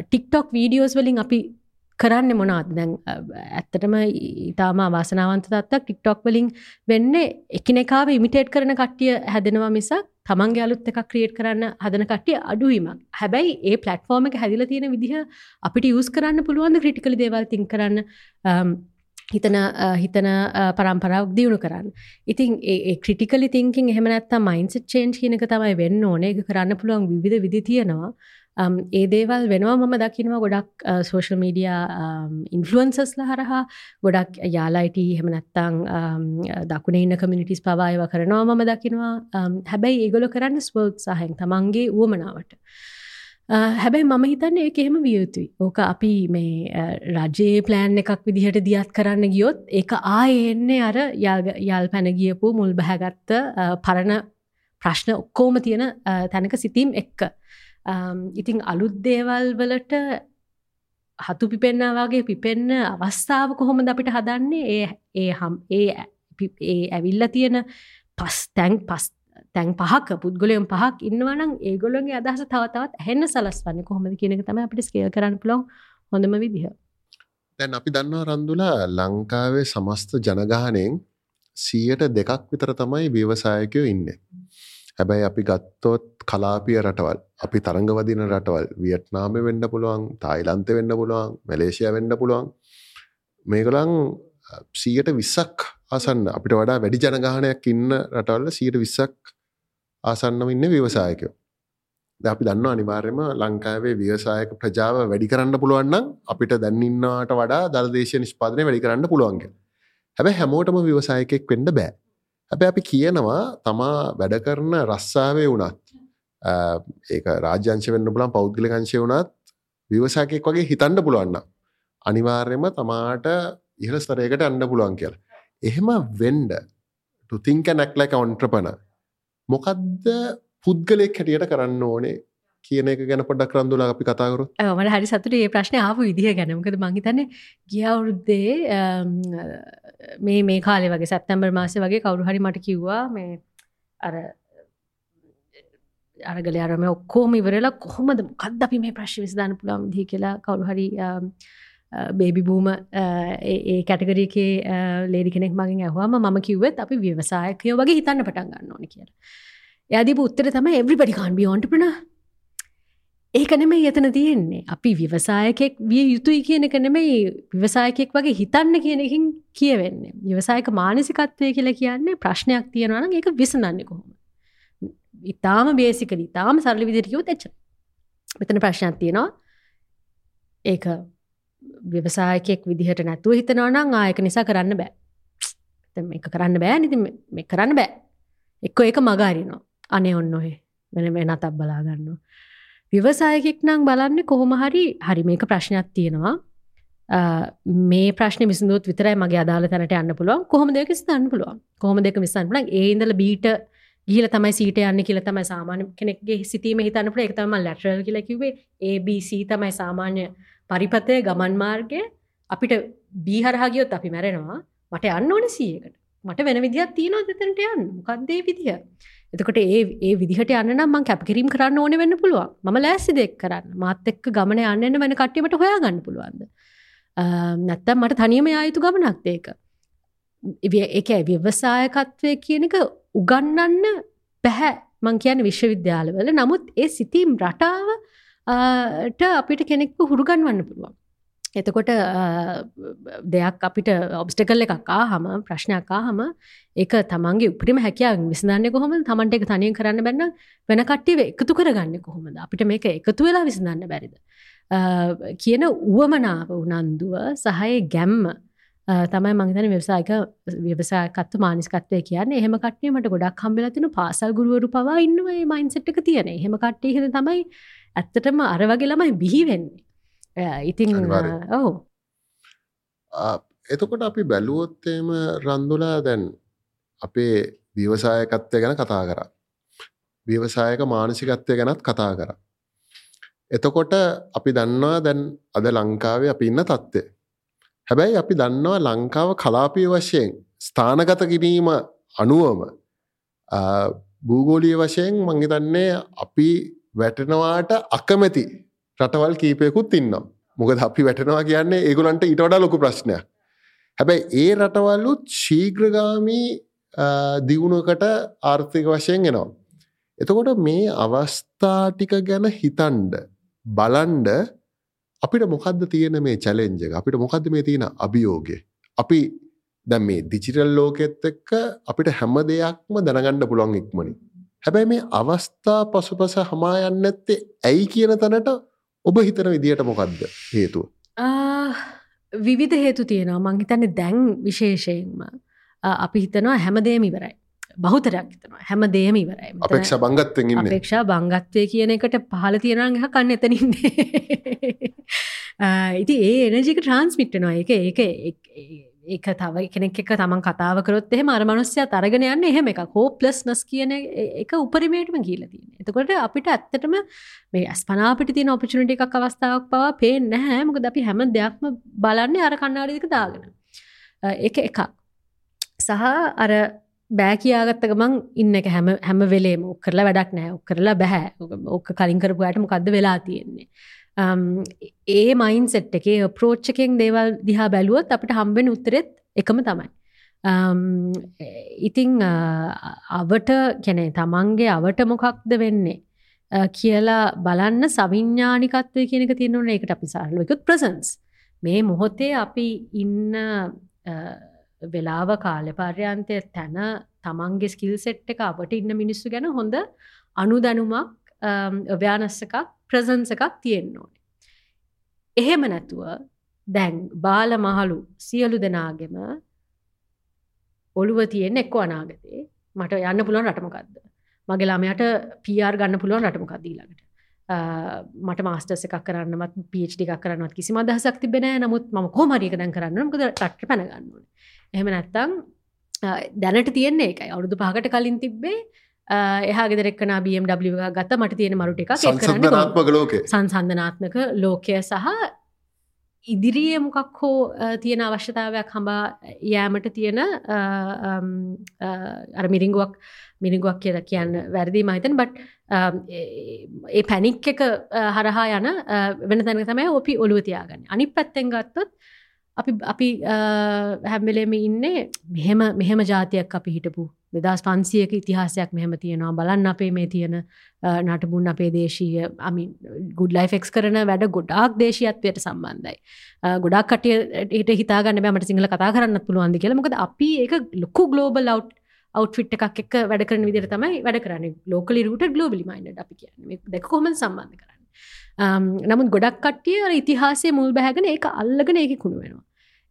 ටික්ටොක් වීඩියෝස් වලින් අපි කරන්න මොනාද දැන් අ, ඇත්තටම ඉතාම වාසනාවන්ත තත්වක් ටික්ටොක් වලින් වෙන්න එකනෙකාව ඉමිටේට් කරන කට්ටිය හැදෙනවා මිසක් තමන්ගේ අලුත් එකක් ක්‍රියේට් කරන්න හදන කට්ටිය අඩුවීමක්. හැබැයි ඒ පලට්ෆෝර්ම එක හැදිල තියෙන විදිහ අපිට යස් කරන්න පුළුවන් ක්‍රටිකල දේවල් තින් කරන්න? අම්, හිතන අ, හිතන අ, පරම්පරාවක් දියුණු කරන්න. ඉතින් ඒ ක්‍රටිකලි තිංකින් එහෙමනත්ත මයින්ස චේන්් කියනක තමයි වෙන්න ඕන. එක කරන්න පුළුවන් විධ විදි තියෙනවා. Um, ඒ දේවල් වෙනවා මම දකිනවා ගොඩක් සෝශල් මීඩිය ඉන්ෆලුවන්සස්ල හරහා ගොඩක් යාලායිට හෙමනැත්තං දකුණ ඉන්න කමිනිිටිස් පවායව කරනවා මම දකිනවා um, හැබැයි ඒගොල කරන්න ස්වෝත් සහයෙන් තමන්ගේ වුවමනාවට. Uh, හැබැයි මම හිතන්න ඒ එහෙම වියයුතුයි ඕක අපි මේ රජයේ ප්ලෑන් එකක් විදිහට දියත් කරන්න ගියොත් ඒක ආයෙන්නේ අර යල් යල් පැනගියපු මුල් බැහැගත්ත uh, පරණ ප්‍රශ්න ඔක්කෝම තියෙන uh, තැනක සිතීම් එක්ක. Um, ඉතිං අලුත් දේවල් වලට හතු පිපෙන්න්න වගේ පිපෙන්න අවස්ථාව කොහොමද අපිට හදන්නේ ඒ ඒ හම් ඒ පි- ඒ ඇවිල්ල තියෙන පස් තැන් පස් තැන් පහක් පුද්ගලයම් පහක් ඉන්නවනම් ඒගොලොන්ගේ අදහස තවතවත් හැන්න සලස්වන්න කොහොමද කියනක තම අපිට ස්කේල් කරන්න පුලොන් හොඳම විදිහ දැන් අපි දන්නවා රන්දුලා ලංකාවේ සමස්ත ජනගානයෙන් සියයට දෙකක් විතර තමයි ව්‍යවසායකයෝ ඉන්න. හැබැයි අපි ගත්තොත් කලාපිය රටවල් අපි තරඟවදින රටවල් වියට්නාම වෙන්න පුළුවන් තායිලන්ත වෙන්න පුළුවන් මැලේසිය වෙන්න පුළුවන්. මේගලං සීයට විස්සක් ආසන්න. අපිට වඩා වැඩි ජනගානයක් ඉන්න රටවල්ල සීට විස්සක් ආසන්නම ඉන්න ව්‍යවසායකයෝ. ද අපි දන්න අනිවාර්යම ලංකාවේ ව්‍යවසායක ප්‍රජාව වැඩි කරන්න පුළුවන්නම් අපිට දැන්ඉන්නට වඩා දර්දේශය නිෂ්පාදනය වැඩි කරන්න පුළුවන්ගේ හැබැ හැමෝටම ව්‍යවසායකෙක් වෙන්න බෑ. හැබැ අපි කියනවා තමා වැඩ කරන රස්සාාවේ වුණත් ඒක රාජ්‍යංශ වෙන්න පුලන් පෞද්ගලකංශය වුණත් විවසාකෙක් වගේ හිතන්න පුළුවන්න අනිවාර්යම තමාට ඉහල ස්තරයකට අන්න පුළුවන් කියලා. එහෙම වෙන්ඩ තුතිංක නැක්ලක ඔන්ට්‍රපන මොකක්ද පුද්ගලෙක් හැටියට කරන්න ඕනේ? කියන එක ගැන පොඩක් රන්දුලා අපි කතාකරු මට හරි සතුට ඒ ප්‍රශ්න ආපු විදිහ ගැනමකද මංහිතන්නේ ගියවුරුද්දේ මේ මේ කාලෙ වගේ සැප්තැම්බර් මාසය වගේ කවරු හරි මට කිව්වා මේ අර අරගල අරම ඔක්කෝම ඉවරලා කොහොමද මොකක්ද අපි මේ ප්‍රශ් විසධාන පුළාම් දී කියලා කවරු හරි බේබි බූම ඒ කැටගරියකේ ලේඩි කෙනෙක් මගින් ඇහවාම මම කිව්වත් අපි ව්‍යවසායකයෝ වගේ හිතන්න පටන් ගන්න ඕන කියලා. යදී උත්තර තම එබ්‍රිපඩි කාන්බි ඕන්ටපන ඒක නෙමෙයි එතන තියෙන්නේ. අපි විවසායකෙක් විය යුතුයි කියන එක නෙමෙයි විවසායකෙක් වගේ හිතන්න කියන එකින් කියවෙන්නේ. විවසායක මානසිකත්වය කියලා කියන්නේ ප්‍රශ්නයක් තියෙනවා නම් ඒක විසඳන්නේ කොහොම ඉතාම බේසිකලි තාම සරලි විදිහට කිව්වොත් එච්චර මෙතන ප්‍රශ්නයක් තියෙනවා. ඒක විවසායකෙක් විදිහට නැතුව හිතනවා නම් ආයක නිසා කරන්න බෑ. දැන් මේක කරන්න බෑ ඉතින් මේ කරන්න බෑ. එක්ක ඒක මගහරිනවා අනේ ඔන්න ඔහෙ වෙන වෙනතක් බලා ගන්නවා. විවසායකෙක් නම් බලන්න කොහොම හරි හරි මේක ප්‍රශ්නයක් තියෙනවා. මේ ප්‍රශ්න විසිදුත් විතරයි මගේ අදාල තැනට යන්න පුළුවන්. කොහොම දෙක ස්තන්න පුළුවන්? කොහොම දෙක විස්සන්න පුලන් ඒඉදල බීට ගිල තමයි සීට යන්න කියල තමයි සාමාන්‍ය කෙනෙක්ගේ සිතීම හිතන්න පුළ එක තම ලැටරල් කියලකිවේ ABC තමයි සාමාන්‍ය පරිපතය ගමන් මාර්ගය. අපිට බීහරහාගියොත් අපි මැරෙනවා. මට යන්න ඕන සියකට මට වෙන විදිහත් තියෙනවා දෙතනට යන්න? මොකක්දේ විදිහ? එතකොට ඒ ඒ විදිහට යන්න මං කැපකිරීම් කරන්න ඕන වෙන්න පුළුවන්. ම ලෑසි දෙක් කරන්න. මාත් එක්ක ගමන යන්න වෙන කට්ටීමට හොයා ගන්න පුළුවන්ද නැත්තම් මට තනියම යායුතු ගමනක් ඒක? එක ව්‍යවසායකත්වය කියන එක උගන්නන්න පැහැ මං කියන විශ්වවිද්‍යාලවල. නමුත් ඒ සිතීම් රටාවට අපිට කෙනෙක්ව හුරුගන්වන්න පුළුවන්. එතකොට දෙයක් අපිට ඔබ්ස්ටකල් එකක්කා හම ප්‍රශ්නයක්කා හම ඒක තමන්ගේ උපරිම හැකියාව විසඳන්න කොහොම තමන්ට එක තනියෙන් කරන්න බැන්න වෙන කට්ටිව එකතු කරගන්න කොහොමද? අපිට මේක එකතු වෙලා විසඳන්න බැරිද? කියන උවමනාව උනන්දුව සහය ගැම්ම තමයි මංතන ව්‍යවසායක ව්‍යවසායකත්ව මානිස්කත්වය කියන්න. එහෙම කට්ටියමට ගොඩක් හම්බලතින පාසල් ගුරුවරු පවා ඉන්නවයි මයින්සට්ක තියෙන එහෙම කට්ටිය හිද තමයි ඇත්තටම අර වගේ ළමයි බිහි වෙන්නේ. ඉතින් ඔවු එතකොට අපි බැලුවොත්තේම රන්දුලා දැන් අපේ ව්‍යවසායකත්වය ගැන කතා කර. ව්‍යවසායක මානසිකත්වය ගැනත් කතා කර. එතකොට අපි දන්නවා දැන් අද ලංකාවේ අපි ඉන්න තත්ත්වය. හැබැයි අපි දන්නවා ලංකාව කලාපය වශයෙන් ස්ථානගත කිරීම අනුවම භූගෝලිය වශයෙන් මංහිතන්නේ අපි වැටනවාට අකමැති රටවල් කීපයකුත් ඉන්නම් මොකද අපි වැටනවා කියන්නේ ඒගුලන්ට ඉට වඩා ලොකු ප්‍රශ්නයක් හැබැයි ඒ රටවල්ලුත් ශීග්‍රගාමී දියුණුවකට ආර්ථික වශයෙන් එනවා. එතකොට මේ අවස්ථාටික ගැන හිතන්ඩ බලන්ඩ අපිට මොකක්ද තියෙන මේ චැලෙන්ජ අපිට මොකක්ද මේ තියෙන අභියෝගය. අපි දැම් මේ දිචිටල් ලෝකෙත් එක්ක අපිට හැම දෙයක්ම දැනගණ්ඩ පුළොන් ඉක්මනින්. හැබැයි මේ අවස්ථා පසුපස හමා යන්න ඇත්තේ ඇයි කියන තැනට ඔබ හිතන විදිහට මොකක්ද හේතුව. විවිධ හේතු තියෙනවා. මංහිතන්න දැන් විශේෂයෙන්ම. අපි හිතනවා හැමදේම ඉවරයි. බහුතරයක් හිතනවා. හැම දේම ඉවරයි. අපේක්ෂ බංගත්තෙන් අපේක්ෂා බංගත්වය කියන එකට පහල තියෙනගහ කන්න එතනින්නේ ඉති ඒ එනජික ට්‍රන්ස්මිට්නවා එක ඒක ඒක තව කෙනෙක් එක තමන් කතාව කරොත් එහෙම අර මනුස්්‍යය තරගෙන යන්න එහෙම එක හෝ ප්ලස් නස් කියන එක උපරිමේටම කියල තියෙන එතකොට අපිට ඇත්තටම මේ ඇස්පනාපිට තියෙන ඔපචනට එකක් අවස්ථාවක් පවා පේ නැහැ. මොකද අපි හැම දෙයක්ම බලන්නේ අර කන්නාඩික දාගෙන. එක එකක්. සහ අර බෑ කියාගත්ත ගමන් ඉන්න එක හැම හැම වෙලේම. ඔක් කරලා වැඩක් නෑ ඔක් කරලා බැහැ ඕක කලින් කරපු අයට මොකක්ද වෙලා තියෙන්නේ? Um, ඒ මයින් සෙට් එකේ ප්‍රෝච්චකෙන් දේවල් දිහා බැලුවොත් අපිට හම්බෙන උත්තරෙත් එකම තමයි. Um, ඉතිං uh, අවට කැනෙ තමන්ගේ අවට මොකක්ද වෙන්නේ? Uh, කියලා බලන්න සවිඤ්ඥානිකත්වය කියනක තියෙනවන එකට අපි සාහලකුත් ප්‍රසන්ස් මේ මොහොතේ අපි ඉන්න uh, වෙලාව කාලෙ පර්යන්තය තැන තමන්ගේ ස්කිල් සෙට් එක අපට ඉන්න මිනිස්සු ගැන හොඳ අනු දැනුමක් Um, ව්‍යානස්සකක් ප්‍රසන්ස එකක් තියෙන්න ඕනේ. එහෙම නැතුව දැන් බාල මහලු සියලු දෙනාගෙම ඔළුව තියෙන එක්ක අනාගතේ මට යන්න පුළුවන් රටමකක්ද. මගේ ළමයට පියර් ගන්න පුළුවන් රටමකක්දීලඟට. මට මාස්ටර්ස එකක් කරන්නත් පිච් එකක් කරන්නත් කිසි මදහසක් තිබෙන නමුත් ම කෝමරික දැන් කරන්න මකද ටට පැනගන්නුවන එහෙම නැත්තං දැනට තියෙන්නේ එකයි අවුදු පහකට කලින් තිබ්බේ එහා ගෙදරෙක්න BMW ගත්ත. මට තියෙන මරුට එක සංසන්ධනාත්මක ලෝක. සංසන්ධනාත්මක ලෝකය සහ ඉදිරියේ මොකක් හෝ තියෙන අවශ්‍යතාවයක් හඹා යෑමට තියෙන අර මිරිංගුවක් මිනිගුවක් කියල කියන්න වැරදි මහිතන් බට් ඒ පැනික් එක හරහා යන වෙන තැන තමයි ඔපි ඔලුවතියාගන්න අනි පැත්තෙන් ගත්තොත් අපි අපි හැම්වෙලේම ඉන්නේ මෙහෙම මෙහෙම ජාතියක් අපි හිටපු දෙදස් පන්සියක ඉතිහාසයක් මෙහෙම තියෙනවා. බලන්න අපේ මේ තියෙන නටබුන් අපේ දේශීය අමි ගුඩ් ලයිෆෙක්ස් කරන වැඩ ගොඩාක් දේශයත්වයට සම්බන්ධයි. ගොඩක් කටයට හිතාගන්න බෑමට සිංහල කතා කරන්න පුළුවන්දි කියලා. මොකද අපි ඒක ලොකු ගලෝබල් අවට් අවට්ෆිට් එකක් එක් වැඩ කරන විදිර තමයි වැඩ කරන්න. ලෝකලි රුට ගලෝබලි මයින්ඩ අපි කියන්න. දෙක කොම සම්බන්ධ කරන්න? නමුත් ගොඩක් කට්ටිය ඉතිහාසේ මුල් බැහැගෙන ඒ අල්ලගෙන ඒක කුණු වෙනවා.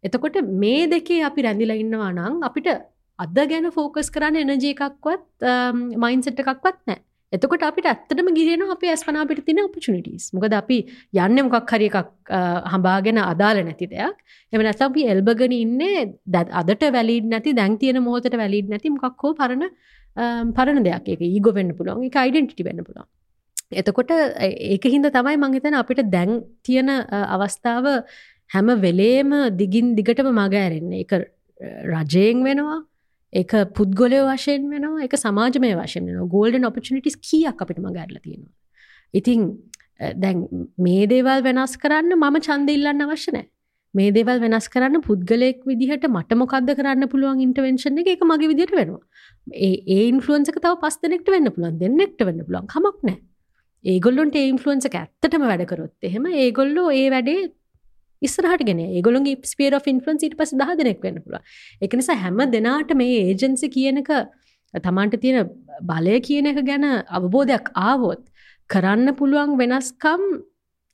එතකොට මේ දෙකේ අපි රැඳිලා ඉන්නවා නම් අපිට අද ගැන ෆෝකස් කරන්න එනජ එකක්වත් um, මයින්සෙට් එකක්වත් නෑ එතකොට අපිට ඇත්තටම ගිරෙන අප ඇස්පනා පිට තින ඔපචනිටස් මොකද අපි යන්න මොකක් හරි එකක් uh, හඹාගෙන අදාල නැති දෙයක්. එම නැත අපි එල්බගෙන ඉන්නේ දැත් අදට වැලිඩ නැති දැන් තියෙන මොහොතට වැලිඩ නැති මොකක් හෝ පරණ um, පරණ දෙයක්. එක ඒගො වෙන්න පුළුවන් එක අයිඩෙන්ටිටි වෙන්න පුළුවන්. එතකොට ඒක හින්ද තමයි මංහිතන අපිට දැන් තියෙන uh, අවස්ථාව හැම වෙලේම දිගින් දිගටම මග ඇරෙන්නේ. එක uh, රජයෙන් වෙනවා එක පුද්ගොලය වශයෙන් වෙනවා එක සමාජමය වශයෙන් වෙන ගෝල්ඩන් ඔපචනිටිස් කියක් අපිට මගැරල තියෙනවා. ඉතිං දැන් මේ දේවල් වෙනස් කරන්න මම චන්ද ඉල්ලන්න අවශ්‍ය නෑ මේ දේවල් වෙනස් කරන්න පුද්ගලෙක් විදිහට මට මොකක්ද කරන්න පුළුවන් ඉන්ටවෙන්ශන එක මගේ විදිට වෙනවා. ඒ ඉන්ෆලුවන්සක තව පස් දෙනෙක්ට වෙන්න පුළුවන් දෙන්නෙක්ට වෙන්න පුළුවන්. කමක් නෑ ඒගොල්ලොන්ට ඉන්ෆලුවන්සක ඇත්තටම වැඩකරොත් එහෙම ඒගොල්ලෝ ඒ වැඩේ ඉස්සරහට ගෙන ඒගොලුන්ගේ ස්පේර ෆින්ෆලන්ස් ඊට පස් දහ දෙනෙක් වෙන්න පුළුව එක නිසා හැම දෙනාට මේ ඒජන්සි කියනක තමන්ට තියෙන බලය කියන එක ගැන අවබෝධයක් ආවොත් කරන්න පුළුවන් වෙනස්කම්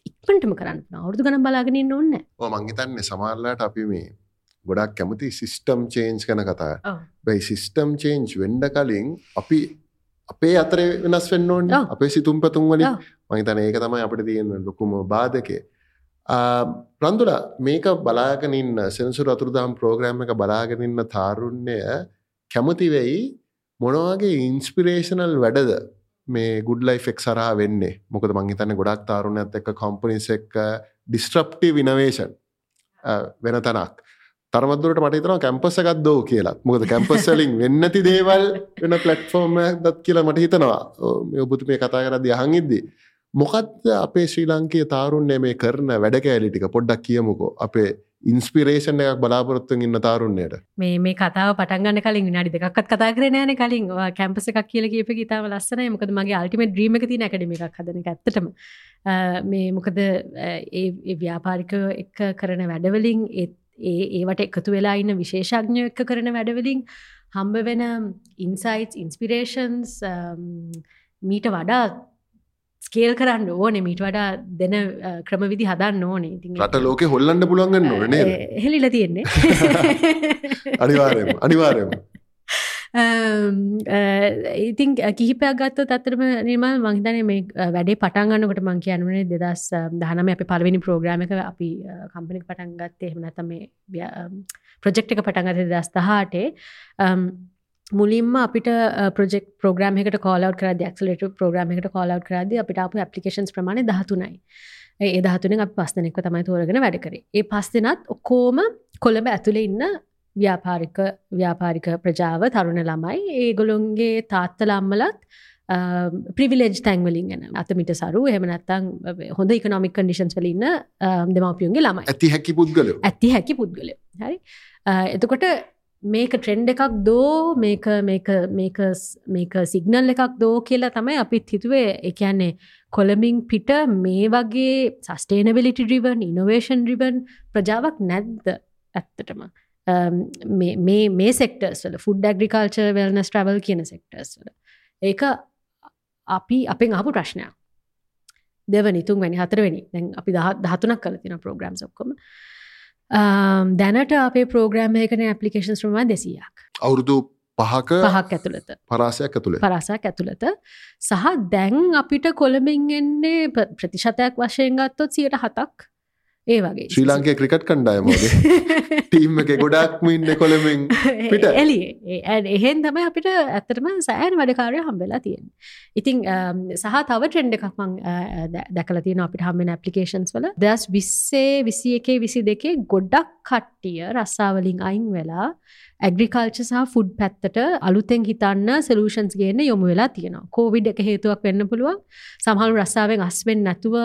ඉක්මටම කරන්න අවුරදු ගන බලාගෙනින් ඔන්න මංහිතන්නේ සමාරලාට අපි මේ ගොඩක් කැමති සිිස්ටම් චේන්ජ් කන කතා. බයි සිිස්ටම් චේන්ජ් වෙන්ඩ කලින් අපි අපේ අතර වෙනස් වෙන්න ඕන්න. අපේ සිතුම් පතුන් වලින්. මහිතන ඒක තමයි අපට තියෙන ලොකුම බාධකය ප්‍රන්දුල මේක බලාගෙනන්න සෙනසුර අතුරදාම් ප්‍රෝග්‍රෑම් එක බලාගෙනන්න තාරුණ්‍යය කැමති වෙයි මොනවගේ ඉන්ස්පිරේෂනල් වැඩද මේ ගුඩ්ලයි ෆෙක් සරහා වෙන්නේ? මොකද මංහිතන්න ගොඩක් තාරුණ ඇත් එක්ක කොම්පනිස් එක්ක ඩිස්ට්‍රප්ටි විනවේෂන් වෙන තනක්. තරමදුරට මටතන කැම්පස එකක් දෝ කියලා මොකද කැම්පස්සලින් වෙන්නති දේවල් වෙන පලට්ෆෝර්ම් දත් කියලා මට හිතනවා. මේ ඔබුතු මේ කතා කරද යහන් ඉද්දී. මොකක්ද අපේ ශ්‍රී ලංකයේ තාරුන්නේ මේ කරන වැඩ කෑලිටික පොඩ්ඩක් කියමුකෝ. අපේ ඉන්ස්පිරේෂන් එකක් බලාපොරොත්තුන් ඉන්න තාරුන්නයට මේ මේ කතාව පටන්ගන්න කලින් විනාඩි දෙකක්ත් කතා කරනෑන කලින්. කැම්පස එකක් කියල කියප ඉතාව ලස්සනයි. මොකද මගේ අල්ටිමට ්‍රීම ති නැකඩම එකක් හදන ඇත්තටම. මේ මොකද ඒ ව්‍යාපාරික එක්ක කරන වැඩවලින් ඒත් ඒ ඒවට එකතු වෙලා ඉන්න විශේෂඥ එක්ක කරන වැඩවලින් හම්බ වෙන ඉන්සයිටස් ඉන්ස්පිරේෂන්ස් මීට වඩා ස්කේල් කරන්න ඕන. මීට වඩා දෙන ක්‍රමවිදි හදන්න ඕනේ. ඉතින් රට ලෝකෙ හොල්ලන්න පුළුවන්ගන්න ඕනේ හෙලිල තියෙන්නේ. *laughs* අනිවාරයම අනිවාරයම ඉතින් කිහිපයක් ගත්ත තත්තරම නිර්මල් මහිතන මේ වැඩේ පටන්ගන්නකට මං කියනුවනේ දෙදස් දහනම අපි පලවෙනි ප්‍රෝග්‍රම එක අපි කම්පනික් පටන් ගත්තේ. එහමනත මේ ප්‍රජෙක්් එක පටන්ගත දස් දහටේ මුලින්ම අපිට ප්‍රෙක් ප්‍රෝග්‍රම එකට කෝලව් කර ක්ලට ප්‍රෝග්‍රම එකට කෝලව් කරද අපිට අප පපලිකේන්ස් ප්‍රමාණ දහතුනයි. ඒ දහතුනෙන් අප පස්සනෙක්ව තමයි තෝරගෙන වැඩ කරේ. ඒ පස් දෙනත් ඔක්කෝම කොළඹ ඇතුළ ඉන්න ව්‍යාපාරික ව්‍යාපාරික ප්‍රජාව තරුණ ළමයි ඒගොලොන්ගේ තාත්තලම්මලත් ප්‍රිවිලේජ් තැන්වලින් ගැන අතමිට සරු එහමනත්තං හොඳ ඉකනොමික් කඩිෂන්ස් වලන්න දෙමවපියන්ගේ ළමයි. ඇති හැකි පුද්ගල ඇති හැකි පුද්ගල හරි? එතකොට මේක ට්‍රෙන්ඩ් එකක් දෝ මේක මේක මේක මේක සිගනල් එකක් දෝ කියලා තමයි අපිත් හිතුවේ. එකන්නේ කොළමින් පිට මේ වගේ සස්ටේනබිලිටි ඩිවන් ඉනොවේෂන් ඩිවන් ප්‍රජාවක් නැද්ද ඇත්තටම? මේ මේ සෙක්ටර්ස් වල ෆුඩ් ඇග්‍රිකල්ච වෙල්නස් ට්‍රවල් කියන සෙක්ටර්ස් වල. ඒක අපි අපෙන් අහපු ප්‍රශ්නයක්. දෙවනි තුන් වැනි හතරවෙනි. දැන් අපි දහතුනක් කල තින ප්‍රෝග්‍රම් ඔක්කොම. දැනට අපේ ප්‍රෝග්‍රෑම් එකන ඇපලිකේෂන් ්‍රම දෙසියක්. අවුරුදු පහක පහක් ඇතුළත. පරාසයක් ඇතුළ. පරසක් ඇතුළත. සහ දැන් අපිට කොළඹින් එන්නේ ප්‍රතිශතයක් වශයෙන් ගත්තොත් සියට හතක් ඒ වගේ. ශ්‍රී ලංකේ ක්‍රිකට් කණ්ඩායමෝගේ ටීම් එක ගොඩක්ම ඉන්න කොළමින් පිට එලිය එහෙන් තමයි අපිට ඇත්තටම සෑන් වැඩකාරය හම්බෙලා තියෙන ඉතිං සහ තව ට්‍රෙන්ඩ එකක් මං දැකල තියෙන අපිට හම්බෙන ඇපලිකේන්ස් වල. දස් විස්සේ විසි එකේ විසි දෙකේ ගොඩක් කට්ටිය රස්සාාවලින් අයින් වෙලා ඇග්‍රිකල්ච සහ ෆුඩ් පැත්තට අලුතෙන් හිතන්න සලූෂන්ස් ගේන යොමු වෙලා තියෙනවා. කෝවිඩ් එක හේතුවක් වෙන්න පුළුවන්. සහල් රස්සාාවෙන් අස්වෙන් නැතුව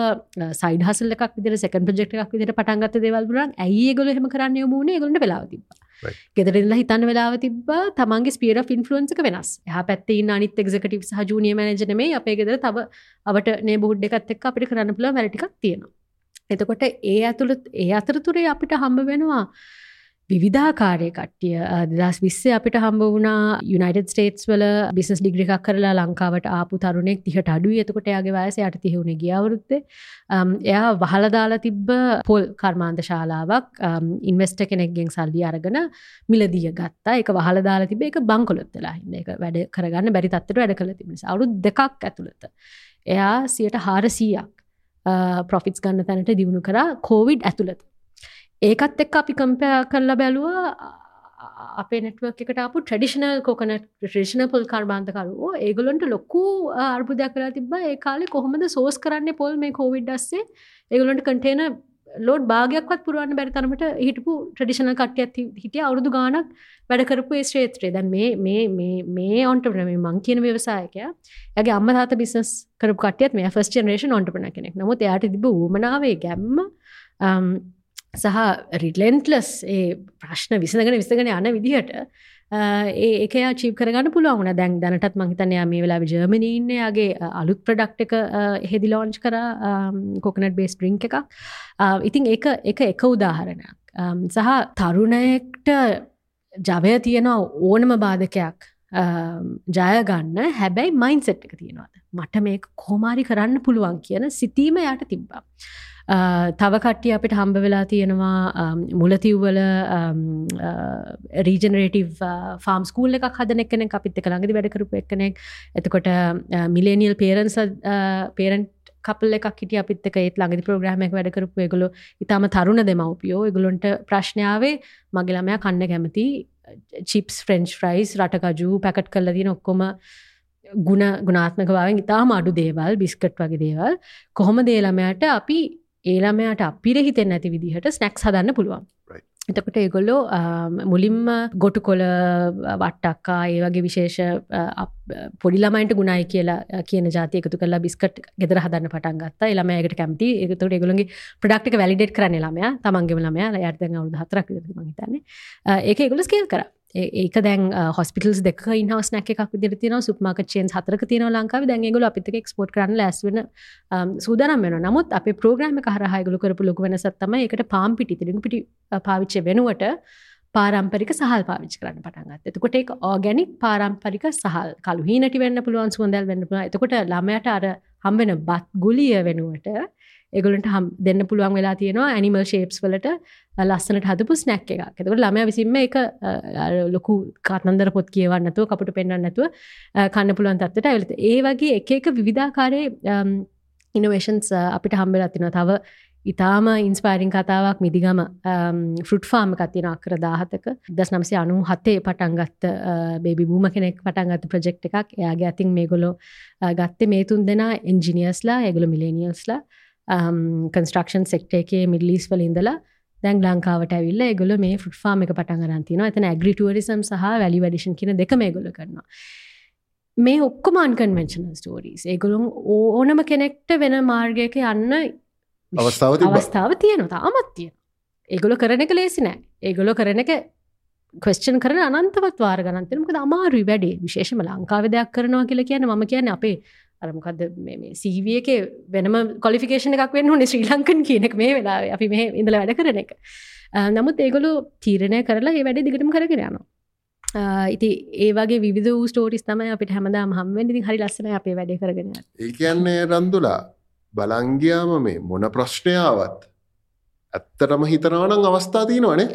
සයිඩ හසල්ලක් විදිර සකන් ප්‍රජෙක්් එකක් විදිට පටන්ගත දෙවල්බුරන් ඇයි ගොල හෙම කරන්න යමුණේ ගොලට වෙලාව තිබ ගෙදරල්ල හිතන්න වෙලාව තිබ තමන්ගේ ස්පියර ෆින්ෆලුවන්සක වෙනස්. හ පැත්තේ අනිත් එක්කටව සහ ජූනිය මනජනමේ අපේ ගෙදර තව අවට නේ බොඩ් එකත් එක් අපිට කරන්න පුළ වැටිකක් තියෙනවා එතකොට ඒ ඇතුළත් ඒ අතරතුරේ අපිට හම්බ වෙනවා විධාකාරය කට්ටිය. දස් විස්සේ අපිට හම්බ වුණා යුනයිට ස්ටේටස් වල බිස් ඩිග්‍රිකක් කරලා ලංකාවට ආපු තරුණෙක් තිහට අඩු එතකොට යාගේ වයස යට තිහුණ ගියවරුත්ත එයා වහලදාලා තිබ්බ පොල් කර්මාන්ත ශාලාවක් ඉන්වස්ට කෙනෙක්ගෙන් සල්ලි අරගෙන මිලදිය ගත්තා. එක වහලදාලා තිබේ එක බංකොලොත්තලා හින්න එක වැඩ කරගන්න බැරි තත්වට වැඩ කළ තිබෙන අවුත් දෙකක් ඇතුළත එයා සියට හාරසීයක් ප්‍රොෆිටස් ගන්න තැනට දියුණු කර කෝවිඩ් ඇතුළත. ඒකත් එක් අපි කම්පයා කරලා බැලුවා අපේ නෙට්වක් එකට අපපු ට්‍රඩිෂනල් කෝකන ට්‍රේෂන පොල් කාර්බාන්තකරුවෝ ඒගොලොන්ට ලොක්කු අර්බුදයක් කලා තිබ ඒ කාලෙ කොහොමද සෝස් කරන්න පොල් මේ කෝවිඩ් අස්සේ ඒගොලොන්ට කටේන ලෝඩ් භාගයක්වත් පුරුවන්න බැරි තරමට හිටපු ට්‍රඩිෂනල් කට්ටියත් හිටිය අවුදු ගානක් වැඩකරපු ඒ ශ්‍රේත්‍රේ දැන් මේ මේ මේ මේ ඔන්ටපන මේ මං කියන ව්‍යවසායකය ඇගේ අම්ම තාත බිස්නස් කරපු කටියත් මේ ෆස් ජනරේෂන් ඔන්ටපන කෙනෙක්. නමුත් එයාට තිබ ූමනාවේ ගැම්ම සහ රිලෙන්ටලස් ඒ ප්‍රශ්න විසඳගෙන විසගෙන යන විදිහට ඒ එක චීප කරගන්න පුළුවන් දැන් දැනටත් මහිතනයා මේ වෙලා ජර්මණීන්නේගේ අලුත් ප්‍රඩක්් එක හෙදි ලෝංච් කර කොකනට බේස් ඩ්‍රිංක් එක ඉතින් එක එක එක උදාහරණයක්. සහ තරුණයෙක්ට ජවය තියෙනවා ඕනම බාධකයක් ජයගන්න හැබැයි මයින් සෙට් එක තියෙනවාද? මට මේ කෝමාරි කරන්න පුළුවන් කියන සිතීම යට තිබ්බා. තව කට්ටිය අපිට හම්බ වෙලා තියෙනවා මුලතිව්වල රීජනරේටව ෆාම් ස්කූල් එකක් හදන එකන අපිත් එක ළඟදි වැඩකරපු එකනෙක් එතකොට මිලේනියල් පේරන්ස පේරන්ට් කපල් එකක් හිට අපිත් එක ඒත් ළඟදි ප්‍රෝග්‍රම එක වැඩකරපු එකගොලු ඉතාම තරුණ දෙමවපියෝ. එගුලොන්ට ප්‍රශ්නාවේ මගේ ළමයා කන්න කැමති චිප්ස් ෆ්‍රෙන්ච් ෆ්‍රයිස් රටකජු පැකට් කල්ල දින ඔක්කොම ගුණ ගුණාත්මක භාවෙන් ඉතාම අඩු දේවල් බිස්කට් වගේ දේවල්. කොහොම දේළමයට අපි ඒළමයට අපිර හිතෙන් ඇති විදිහට ස්නැක්ස් හදන්න පුළුවන්. එතකොට ඒගොල්ලෝ මුලින්ම ගොටු කොල වට්ටක්කා ඒ වගේ විශේෂ පොඩිලමයින්ට ගුණයි කියලා කියන ජාති එකතු කලා බිස්කට් ගෙදර හදන්න පටන් ගත්තා. එළමයකට කැමති. එකතුට ඒගොලගේ ප්‍රඩක්ටික වැලිඩෙට් කරන්න ළමයා තමන්ගේ ළමයා. යර්තන් අවුදු හතරක් මහිතන්නේ ඒක ඒගොල ස්කේල් කර ඒක දැන් හොස්පිටල්ස් දෙක ඉන්හවස් නැක එකක් විදිර තින සුප්මාක චේන් හතරක තියන ලංකාව. දැන්ගල අපිත එක්ස්පෝට් කරන්න ලැස්වෙන සූදනම් වෙන නමුත් අප ප්‍රෝග්‍රම හරහයගලු කරපු ලොක වෙන සත්තම එකට පාම් පිටි තිරිඟ පිටි පාවිච්ච වෙනුවට පාරම්පරික සහල් පාවිච් කරන්න පටන්ගත් එතකොට එක ඕගැනික් පාරම්පරික සහල්. කලු හීනට වෙන්න පුළුවන් සුවඳල් වෙන්න පුළුව එතකොට ළමයට අර හම්බෙන බත් ගුලිය වෙනුවට එගලට හම් දෙන්න පුළුවන් වෙලා තියෙනවා ඇනිමල් ශේප්ස් වලට. ලස්සනට හදපු ස්නැක් එක එතකට ළමය විසින්ම එක ලොකු කාතන්දර පොත් කියවන්නතුව කපට පෙන්න්න නැතුව කන්න පුළුවන් තත්වට ඇවලත ඒ වගේ එක එක විවිධාකාරය ඉනවේෂන්ස් අපිට හම්බෙලා තින තව ඉතාම ඉන්ස්පෑරිං කතාවක් මිදිගම ෆෘට් ෆාර්ම කතින අකර දාහතක. දස් නම්සේ අනු හත්තේ පටන්ගත්ත බේබි බූම කෙනෙක් පටන්ගත්ත ප්‍රජෙක්් එකක්. එයාගේ ඇතින් මේ ගොලො ගත්තේ මේ තුන් දෙනා එන්ජිනියස්ලා එගුල මිලේනිියල්ස්ලා කන්ස්ට්‍රක්ෂන් සෙක්ට එකේ මිඩලිස් වල ඉඳලා දැන් ලංකාවට ඇවිල්ල ගොල මේ ෆුට් ෆාර්ම එක පටන් ගරන්තින එතන ඇග්‍රිටුවරිසම් සහ වැලි වැඩිෂන් කියන දෙක මේ ගොල කරනවා. මේ ඔක්කොම අන්කන්වෙන්ශනල් ස්ටෝරීස් ඒගොළුම් ඕනම කෙනෙක්ට වෙන මාර්ගයක යන්න අවස්ථාව තියෙන ඒගොල කරන එක ලේසි නෑ. ඒගොලො කරන එක ක්වස්චන් කරන අනන්තවත් වාර ගනන්තනමක අමාරු වැඩේ. විශේෂම ලංකාව දෙයක් කරනවා කියලා කියන ම කියන අපේ අරමකක්ද සීවිය එක වෙනම කොලිෆිකේෂන එකක් වෙන්න හොන ශ්‍රී ලංකන් කියනෙක් මේ වෙලා අපි මේ ඉඳල වැඩ කරන එක. නමුත් ඒගොලු තීරණය කරලා ඒ වැඩ දිගටම කරගෙන යනවා. ඉති ඒවගේ විධ වූ ස්ටෝටිස් තමයි අපිට හැමදාම හම්වෙන්දි හරි ලස්සන අපේ වැඩ කරගෙන ඒ කියන්නේ රන්දුලා බලංගයාම මේ මොන ප්‍රශ්නයාවත් ඇත්තටම හිතනවනං අවස්ථා තියනවනේ.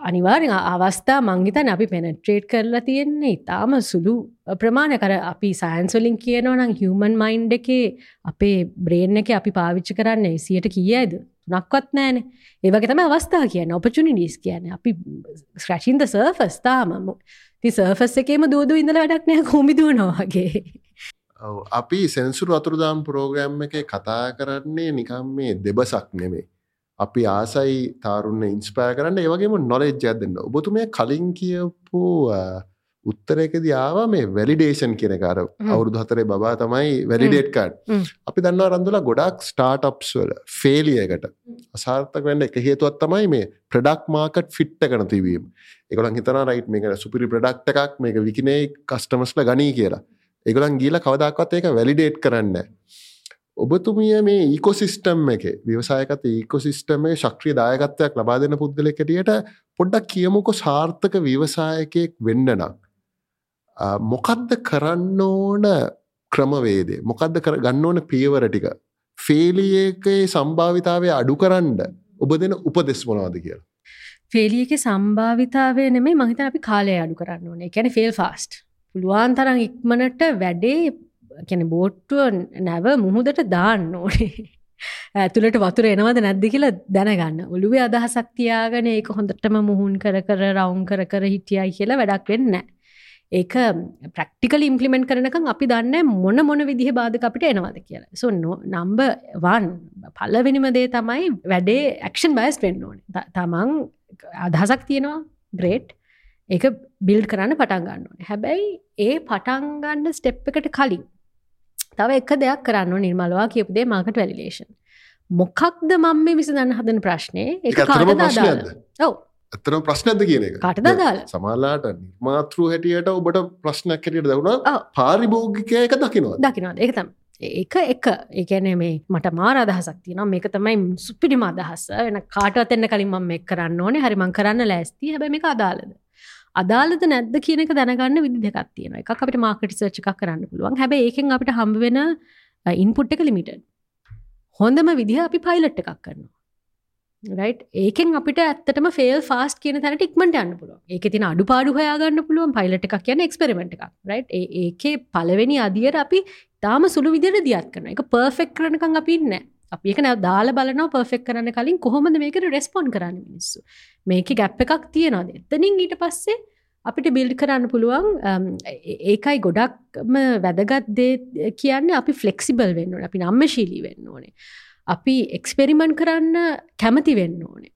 අනිවාර්ෙන් අවස්ථා මංගිතන අපි පෙනට්‍රේට් කරලා තියෙන්නේ ඉතාම සුළු ප්‍රමාණය කර අපි සයින්ස්වලින් කියනවනම් හිවමන් මයින්් එකේ අපේ බ්‍රේන් එක අපි පාවිච්චි කරන්න සියට කියයිද නක්වත් නෑන ඒවගේ තම අවස්ථා කියන ඔපචුනිඩිස් කියන අපි ස්ක්‍රචින්ද සර්ෆස්ථාම ති සර්ෆස් එකේම දූදු ඉඳල වැඩක් නෑ කොමිදුව නොවගේ අපි සැන්සුරු අතුරුදාම් ප්‍රෝග්‍රෑම් එක කතා කරන්නේ නිකම් මේ දෙබසක් නෙමේ අපි ආසයි තාරුන්න ඉන්ස්පෑ කරන්න. ඒවගේම නොලෙජ්ජයක් දෙන්න. ඔබතුමය කලින් කියපු උත්තරයකද ආව මේ වැලිඩේෂන් කියනකාර අවුරුදු හතරේ බා තමයි වැලිඩේට්කාඩ් අපි දන්න රඳුලා ගොඩක් ස්ටාර්ට්අප්ස් වල ෆේලියකට අසාර්ථක වෙන්න එක හේතුවත් තමයි මේ ප්‍රඩක් මාකට් ෆිට්ට කන තිවීම එකගොලන් හිතන රයිට් මේක සුපිරි ප්‍රඩක්් එකක්. මේක විකිනේ කස්ටමස්ල ගනී කියලා. එකගොලන් ගීල කවදක්වත් ඒක වැලිඩේට් කරන්න ඔබතුමිය මේ ඒකොසිස්ටම් එක ව්‍යවසායකත ඒකොසිස්ටම ශක්‍රිය දායකත්වයක් ලබා දෙන පුද්ගලෙකටියට පොඩ්ඩක් කියමුකො සාර්ථක ව්‍යවසායකයෙක් වෙන්නනම්. මොකද්ද කරන්න ඕන ක්‍රමවේදේ මොකක්ද කර ගන්න ඕන පියවර ටික ෆේලියකේ සම්භාවිතාවය අඩු කරන්න ඔබ දෙන උපදෙස් මොනවාද කියලා. ෆේලියක සම්භාවිතාවය නෙමේ මහිත අපි කාලය අඩු කරන්න ඕනේ කැන ෆෙල් ෆාස්ට් පුළුවන් තරම් ඉක්මනට වැඩේ කැන බෝට්ටුව නැව මුහුදට දාන්න ඕනේ ඇතුළට වතුර එනවද නැද්ද කියලා දැනගන්න ඔළුවේ අදහසක් තියාගෙන ඒක හොඳටම මුහුන් කර කර රවුන් කර කර හිටියයි කියලා වැඩක් වෙන්න ඒක ප්‍රක්ටිකල් ඉම්පලිමෙන්ට් කරනකම් අපි දන්න මොන මොන විදිහ බාධක අපිට එනවද කියලා. සො නම්බ වන් පල්ලවෙනිම දේ තමයි වැඩේ ඇක්ෂන් බයස් වෙන්න ඕන. තමන් අදහසක් තියෙනවා ග්‍රේට් ඒක බිල්් කරන්න පටන් ගන්න ඕන. හැබැයි ඒ පටන්ගන්න ස්ටෙප් එකට කලින් තව එක දෙයක් කරන්න නිර්මලවා කියපුදේ මාකට වැලිලේෂන් මොකක්ද මම මේ විසඳන්න හදන ප්‍රශ්නය එක ඔව. ඇත්තන ප්‍රශ්නද කියන එක? කාටද අදාළ? සමාලාට නිර්මාතෘ හැටියට ඔබට ප්‍රශ්නයක් හැටියට දවුණ. පාරිභෝගිකය එක දකිනවා. දකිනවාද? ඒක තම් ඒක එක. ඒකැන මේ මට මාර අදහසක් තියන මේක තමයි සුපිරිම අදහස. එන කාටවත් එන්න කලින් මම එක් කරන්න ඕනේ. හරි මං කරන්න ලෑස්ති හැබ මේ අදාලද අදාලද නැද්ද කියනක දැනගන්න විදි දෙකක් තියෙන එක අපිට මාකට සර්ච් එකක් කරන්න පුළුවන්. හැබ ඒකෙන් අපිට හම්බ වෙන ඉන්පුට් එක ලිමිට හොඳම විදිහ අපි පයිලට් එකක් කරනවා. රයි් ඒකෙන් අපිට ඇත්තටම ෆේල් ෆාස් කියන තැනට ඉක්මට යන්න පුළුව ඒක තින අඩු පාඩු හයාගන්න පුළුවන්. පයිලට එකක් කියන එක්ස්පෙරමෙන්ට් එකක්. රයි් ඒකේ පලවෙනි අදියර අපි තාම සුළු විදිර දියත් කරන එක පර්ෆෙක් කරනකං අපි ඉන්න අපි එක නැව දාල බලන පර්ෆෙක් කරන්න කලින් කොහොමද මේකට රෙස්පොන්් කරන්න මිනිස්සු. මේක ගැප් එකක් තියෙනවාද එතනින් ඊට පස්සේ අපිට බිල්ඩ් කරන්න පුළුවන් අම්, ඒ- ඒකයි ගොඩක්ම වැදගත් දේ කියන්න අපි ෆලෙක්සිබල් වෙන්න ඕන. අපි නම්ම ශීලී වෙන්න ඕනේ. අපි එක්ස්පෙරිමන්් කරන්න කැමති වෙන්න ඕනේ.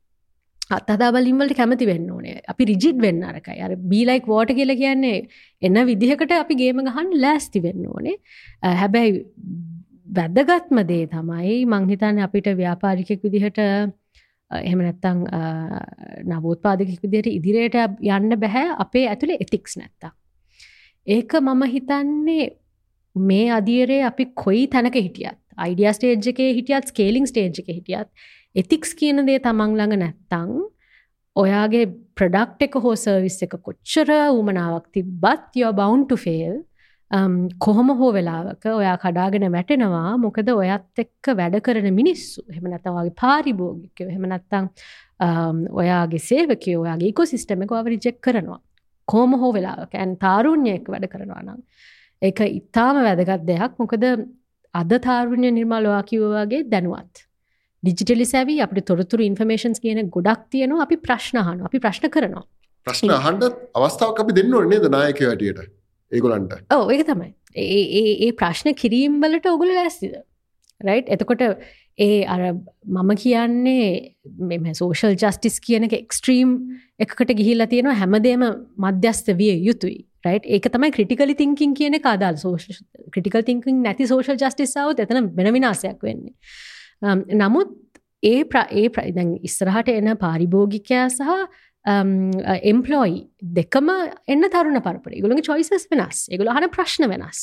අත්හදාබලින්වලට කැමති වෙන්න ඕනේ. අපි රිජිට් වෙන්න අරකයි. අර බීලයික් වෝට කියල කියන්නේ එන්න විදිහකට අපි ගේම ගහන් ලෑස්ති වෙන්න ඕනේ. අ, හැබැයි වැදගත්ම දේ තමයි මංහිතන්න අපිට ව්‍යාපාරිකෙක් විදිහට අ, එහෙම නැත්තං නවෝත්පාදකෙක් විදිහට ඉදිරියට යන්න බැහැ අපේ ඇතුළේ එතික්ස් නැත්තා. ඒක මම හිතන්නේ මේ අදියරේ අපි කොයි තැනක හිටියත් අයිඩිය ස්ටේජ් එකේ හිටියත් ස්කේලිං ස්ටේජ් එක හිටියත් එතික්ස් කියන දේ තමන් ළඟ නැත්තං ඔයාගේ ප්‍රඩක්් එක හෝ සර්විස් එක කොච්චර උමනාවක් තිබ්බත් යෝ බවන්් ෆේල් කොහොම හෝ වෙලාවක ඔයා කඩාගෙන වැටෙනවා. මොකද ඔයත් එක්ක වැඩ කරන මිනිස්සු. හෙම නැතවාගේ පාරිභෝගිකය. හෙම නැත්තං ඔයාගේ සේවකය ඔයාගේ ඉකො සිිස්ටම එක අවරිජෙක් කරනවා. කෝම හෝ වෙලාවක. ඇන් තාරුණ්‍යයෙක් වැඩ කරනවා නම්. ඒක ඉතාම වැදගත් දෙයක්. මොකද අද තාරුණ්‍ය නිර්මාලවා කිව්වාගේ දැනුවත්. ඩිජිටලි සැවී අපි තොරතුර ඉන්ෆර්මේන්ස් කියන ගොඩක් තියනවා. අපි ප්‍රශ්නහන අපි ප්‍රශ්න කරනවා. ප්‍රශ්න අහන්ඩ අවස්ථාවක් අපි දෙන්න ඕනේ දායක වැටියට ඒගොලන්ට ඕ ඒක තමයි. ඒ ඒ- ඒ ප්‍රශ්න කිරීම් වලට ඔගුල ලැස්තිද? රයි් එතකොට ඒ අර මම කියන්නේ මෙම සෝෂල් ජස්ටිස් කියන එක එක්ස්ට්‍රීම් එකකට ගිහිල්ලා තියෙනවා හැමදේම මධ්‍යස්ත විය යුතුයි. රයි් ඒක තමයි ක්‍රටිකලි තිංකින් කියන කාදාල් සෝෂ ක්‍රටිකල් තිංකින් නැති සෝෂල් ජස්ටිස්සාවත් එතන වෙන විනාසයක් වෙන්නේ. Um, නමුත් ඒ ප්‍ර- ඒ ප්‍රයිදැන් ඉස්සරහට එන පාරිභෝගිකයා සහ Um, uh, එම්පලෝයි දෙකම එන්න තරුණ පරපට ගුළගේ චොයිසස් වෙනස් එකගුල හන ප්‍රශ්න වෙනස්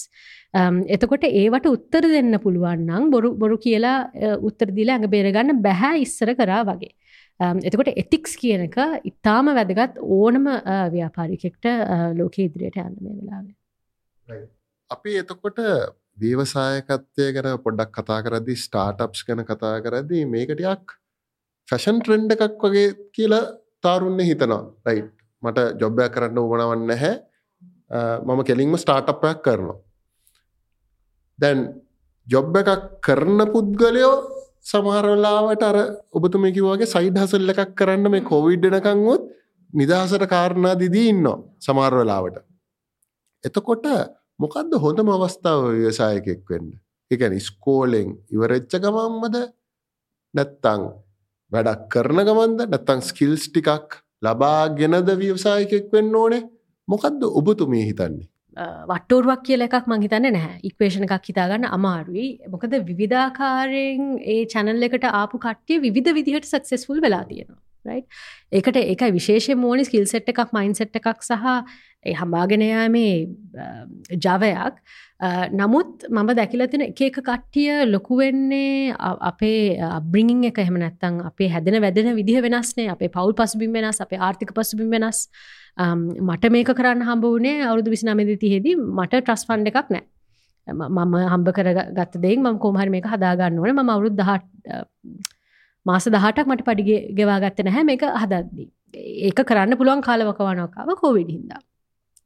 Um, එතකොට ඒවට උත්තර දෙන්න පුළුවන්නම් බොරු බොරු කියලා අ, උත්තර දිලා ඇඟ බේරගන්න බැහැ ඉස්සර කරා වගේ. Um, එතකොට එතික්ස් කියනක ඉතාම වැදගත් ඕනම අ, ව්‍යාපාරිකෙක්ට ලෝක ඉදිරියට යන්න මේ වෙලාවේ. අපි එතකොට වීවසායකත්වය ගැන පොඩ්ඩක් කතා කරදි ස්ටාටප්ස් ගැන කතා කරදි මේකටයක් ෆැෂන් ට්‍රෙන්ඩ් එකක් වගේ කියලා තාරුන්නේ හිතනවා. රයි් මට ජොබ්බයක් කරන්න උවනවන්න නැහැ. මම කෙලින්ම ස්ටාටප්යක් කරනවා. දැන් ජොබ් එකක් කරන පුද්ගලයෝ සමහරලාවට අර ඔබතුම කිවගේ සයිඩ් හසල් එකක් කරන්න මේ කොවිඩ්නකංවොත් නිදහසට කාරණා දිදී ඉන්නවා සමාර්වලාවට එතකොට මොකක්ද හොඳම අවස්ථාව ව්‍යවසායකෙක් වෙන්න? එකන ස්කෝලෙන් ඉවරච්ච ගමම්මද නැත්තං වැඩක් කරන ගමන්ද? නැත්තං ස්කිල්ස් ටිකක් ලබාගෙනද ව්‍යවසායකෙක් වෙන්න ඕනේ? මොකක්ද ඔබතුමී හිතන්නේ? වට්ටෝරුවක් කියල එකක් මංහිතන්න නැහැ. ඉක්වේෂණ එකක් හිතාගන්න අමාරුයි. මොකද විවිධාකාරයෙන් ඒ චැනල් එකට ආපු කට්ටිය විධ විදිහට සක්සෙස්ෆුල් වෙලා තියෙනවා. රයි් ඒකට ඒක විශේෂ මෝනි ස්කිල් සෙට් එකක් මයින් සෙට් එකක් සහ ඒ හම්බාගෙනයා මේ ජවයක්. නමුත් මම දැකිලතින එක එක කට්ටිය ලොකුවෙන්නේ අ- අපේ බ්‍රිංින් එක එහෙම නැත්තං අපේ හැදෙන වැදෙන විදිහ වෙනස්නේ අපේ පවල් පසුබිම් වෙනස් අපේ ආර්ථික පසුබිම් වෙනස්. Um, මට මේක කරන්න හම්බ වනේ අවුදු විසිනමදි තිහෙදී මට ට්‍රස් ෆන්ඩ එකක් නෑ. ම- මම හම්බ කර ගත්ත දෙක් ම කෝමහර මේක හදාගන්න ඕන. ම අවුරුද් දහට මාස දහටක් මට පඩිගේ ගෙවා ගත්ත නැහැ. මේක හදද්දී. ඒක කරන්න පුළුවන් කාලවකවනකාව කෝවිඩ හින්දා.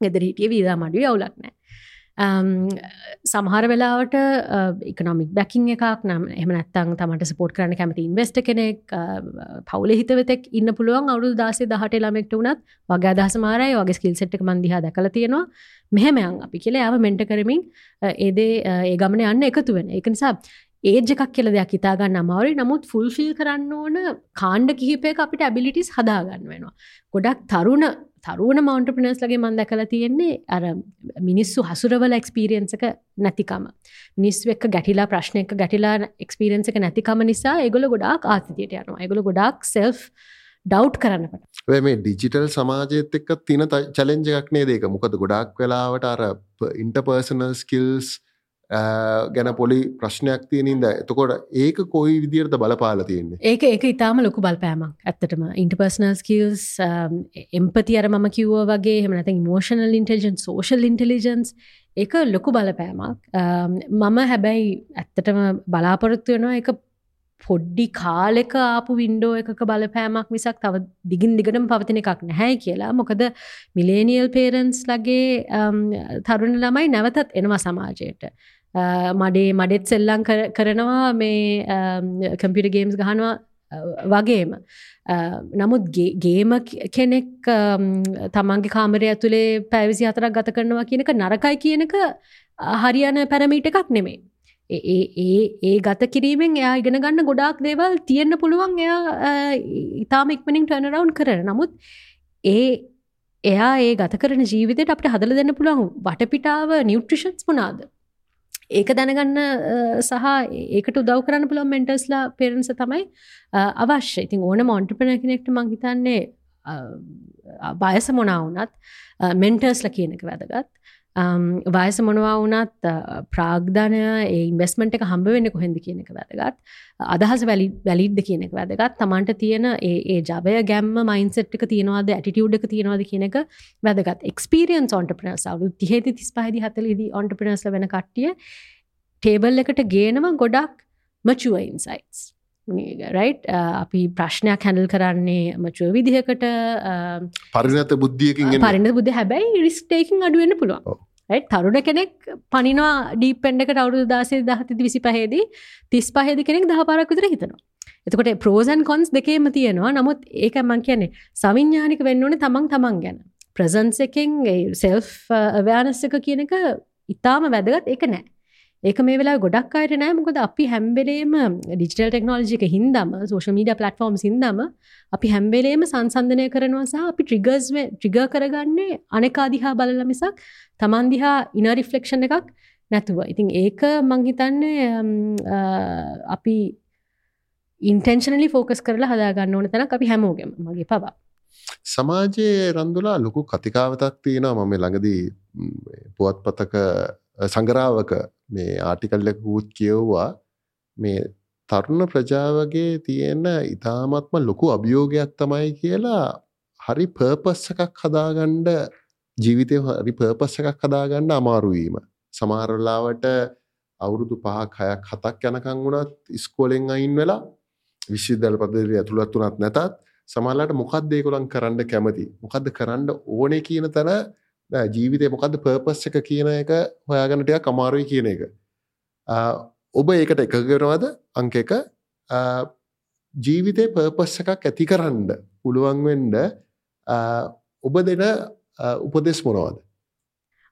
ගෙදර හිටිය වීදා මඩුව අවුලක් නෑ Um, සමහර වෙලාවට ඉකනොමික් බැකින් එකක් නම් එම නැත්තං තමට සපෝට් කරන්න කැමති ඉන්වස්ට කෙනෙක් පවුල හිතවතෙක් ඉන්න පුළුවන් අවුදු දාසේ දහට ළමෙක්ට වනත් වගේ අදහස මාරයි. වගේ ස්කිල් සෙට්ක මන්දිහා දැකල තියෙනවා. මෙහෙමයන් අපි කියල යාව මෙන්ට කරමින් අ, ඒදේ අ, ඒ ගමන යන්න එකතු වෙන. එක නිසා ඒජ් එකක් කියල දෙයක් හිතාගන්න අමාවරි නමුත් ෆුල්ෆිල් කරන්න ඕන කාණ්ඩ කිහිපයක අපිට ඇබිලිටිස් හදාගන්න වෙනවා. ගොඩක් තරුණ තරුණ මවන්ටපිනස් ලගේ මන්ද කල තියෙන්නේ අර මිනිස්සු හසුරවල එක්ස්පීරියන්සක නැතිකම. මිනිස් එක් ගැටිලා ප්‍රශ්නයක ගැටිලා එක්ස්පීරන්සක නැතිකම නිසා එගොල ගොඩක් ආතිතියට යනවා. එගොල ගොඩක් සෙල් ඩව් කරන්න පට ඔය මේ ඩිජිටල් සමාජයත් එක්ක තින චලෙන්ජ එකක් නේ දෙක මොකද ගොඩක් වෙලාවට අර ඉන්ටපර්සනල් ස්කිල්ස් ගැන පොලි ප්‍රශ්නයක් තියනින්ද එතකොට ඒක කොයි විදිරද බලපාල තියන්නේ? ඒක ඒක ඉතාම ලොකු බලපෑමක්. ඇත්තටම ඉන්ටපර්සනල් ස්කිල්ස් එම්පති අර මම කිව්ව වගේ හමනත මෝෂනල් ඉන්ටෙලිජන් සෝෂල් ඉන්ටෙලිජන්ස් එක ලොකු බලපෑමක්. Um, මම හැබැයි ඇත්තටම බලාපොරොත්තු වෙනවා එක පොඩ්ඩි කාලෙක ආපු වින්ඩෝ එකක බලපෑමක් මිසක් තව දිගින් දිගටම පවතින එකක් නැහැ කියලා. මොකද මිලේනියල් පේරන්ස් ලගේ තරුණ ළමයි නැවතත් එනවා සමාජයට. මඩේ මඩෙත් සෙල්ලං කරනවා මේ කම්පිට ගේම්ස් ගහනවා වගේම. නමුත් ගේම කෙනෙක් තමන්ගේ කාමරය ඇතුළේ පැවිසි අතරක් ගත කරනවා කියනක නරකයි කියනක හරියන පැරමීට එකක් නෙමේ ඒ ඒ ගත කිරීමෙන් එයා ඉගෙන ගන්න ගොඩාක් දේවල් තියෙන්න්න පුළුවන් එයා ඉතාම ඉක්මනින් ටනරවුන් කරන. නමුත් ඒ එයා ඒ ගත කරන ජීවිතයට අපට හදල දෙන්න පුළුවන් වටපිටාව නිියුට්‍රිෂන්ස් මොනාද ඒක දැනගන්න සහ ඒකට උදව් කරන්න පුළුවන් මෙන්ටර්ස්ලා පෙරන්ස තමයි අවශ්‍ය. ඉතින් ඕන මොන්ටපන කෙනෙක්ට මංහිතන්නේ බයස මොනා වනත් මෙන්ටර්ස්ල කියනක වැදගත්. Um, වයස මොනවා වනත් uh, ප්‍රාග්ධනය ඒ ඉන්වස්මට එක හම්බ වෙන්න කොහෙද කියන එක වැදගත්. Uh, අදහස වැලි වැලිද්ද කියන එක වැදගත්. තමන්ට තියෙන ඒ ජබය ගැම්ම මයින්සට්ක තියෙනවාද ඇටිටියුඩ් එක තියෙනවාද කියන එක වැදගත්. එක්ස්පිරියන්ස් ඔන්ටපනස් අවු තිහෙති තිස් පහදි හතලේදී ඔන්ටපනස්ල වෙන කට්ටිය ටේබල් එකට ගේනම ගොඩක් මචුව ඉන්සයිටස් රයිට් අපි ප්‍රශ්නයක් හැඩල් කරන්නේ මචුව විදිහකට පරිනත බුද්ධියකින් පරින බුද්ධ හැබැයි රිස්ටේකින් අඩුවෙන්න පුළුවන්. තරුණ කෙනෙක් පනිනවා ඩීපෙන්ඩකට අවුදු දාසේ දහති විසි පහේදී තිස් පහේද කෙනෙක් දහ පාරක් විතර හිතනවා. එතකොට ප්‍රෝසන් කොන්ස් දෙකේම තියෙනවා. නමුත් ඒක මං කියන්නේ සවිඤ්ඥානික වෙන්න ඕනේ තමන් තමන් ගැන. ප්‍රසන්ස එකෙන් සෙල් අව්‍යානස්සක කියන එක ඉතාම වැදගත්. එක නෑ ඒක මේ වෙලා ගොඩක් අයට නෑ. මොකද අපි හැම්බෙලේම ඩිජිටල් ටෙක්නෝලජික හින්දම සෝෂ මීඩ පලටෆෝර්ම් සිින්දම අපි හැම්බෙලේම සංසන්ධනය කරනවා සහ අපි ට්‍රිගර්ස් ට්‍රිග කරගන්නේ අනෙකාදිහා බලල මිසක් තමන්දිහා ඉනරිෆලෙක්ෂණ එකක් නැතුව. ඉතින් ඒක මංහිතන්නේ අපි ඉන්ටෙන්ශනලි ෆෝකස් කරලා හදාගන්න ඕන තැන අපි හැමෝගෙම. මගේ පවා. සමාජයේ රන්දුලා ලොකු කතිකාවතක් තියෙනවා. මම ළඟදී පුවත් පතක සංගරාවක මේ ආටිකල්ලකුත් කියව්වා. මේ තරුණ ප්‍රජාවගේ තියෙන ඉතාමත්ම ලොකු අභියෝගයක් තමයි කියලා හරි පර්පස් එකක් හදාගණ්ඩ ජීවිතය හරි පර්පස් එකක් හදාගන්න අමාරුවීම සමහරලාවට අවුරුදු පහක් හයක් හතක් යනකං වුණත් ඉස්කෝලෙන් අයින් වෙලා විශ්විදල් පදවි ඇතුළත් වනත් නැතත් සමල්ලට මොකක්ද දේකොළන් කරන්න කැමති? මොකක්ද කරන්න ඕනේ කියන තැන ජීවිතය මොකක්ද පර්පස් එක කියන එක හොයාගන්නටයක් කමාරුයි කියන එක. ඔබ ඒකට එකගෙනවාද අංක එක. ජීවිතය පර්පස් එකක් ඇති කරන්න පුළුවන්වෙන්ඩ ඔබ දෙන උපදෙස් මොනවාද?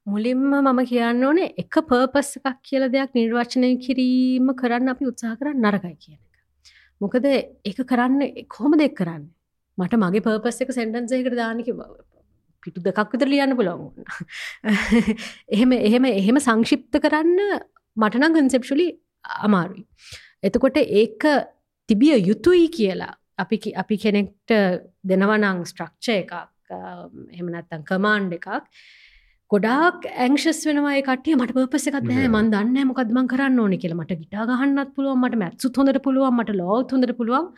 මුලින්ම මම කියන්න ඕනේ එක පර්පස් එකක් කියල දෙයක් නිර්වචනය කිරීම කරන්න අපි උත්සාහ කරන්න නරකයි කියන එක. මොකද එක කරන්න කොහොම දෙක් කරන්න? මට මගේ පර්පස් එක සෙන්ටන්සයකට දානක පිටු දෙකක් විතර ලියන්න පුළුවන්. එහෙම එහෙම එහෙම සංක්ෂිප්ත කරන්න මටනම් කන්සෙප්ෂලි අමාරුයි. එතකොට ඒක තිබිය යුතුයි කියලා අපි අපි කෙනෙක්ට දෙනවනං ස්ට්‍රක්ෂ එකක් එහෙමනත්තන් කමාන්්ඩ එකක්. ගොඩක් ඇංශස් වෙනවා කට මට පපස එකක් නෑ. මන් දන්න මොකදම කරන්න ඕන කියල. මට ගිටා ගහන්නත් පුළුවන් මට මැත්සු හොඳට පුළුවන් මට ලෝත් හොඳට පුළුවන්.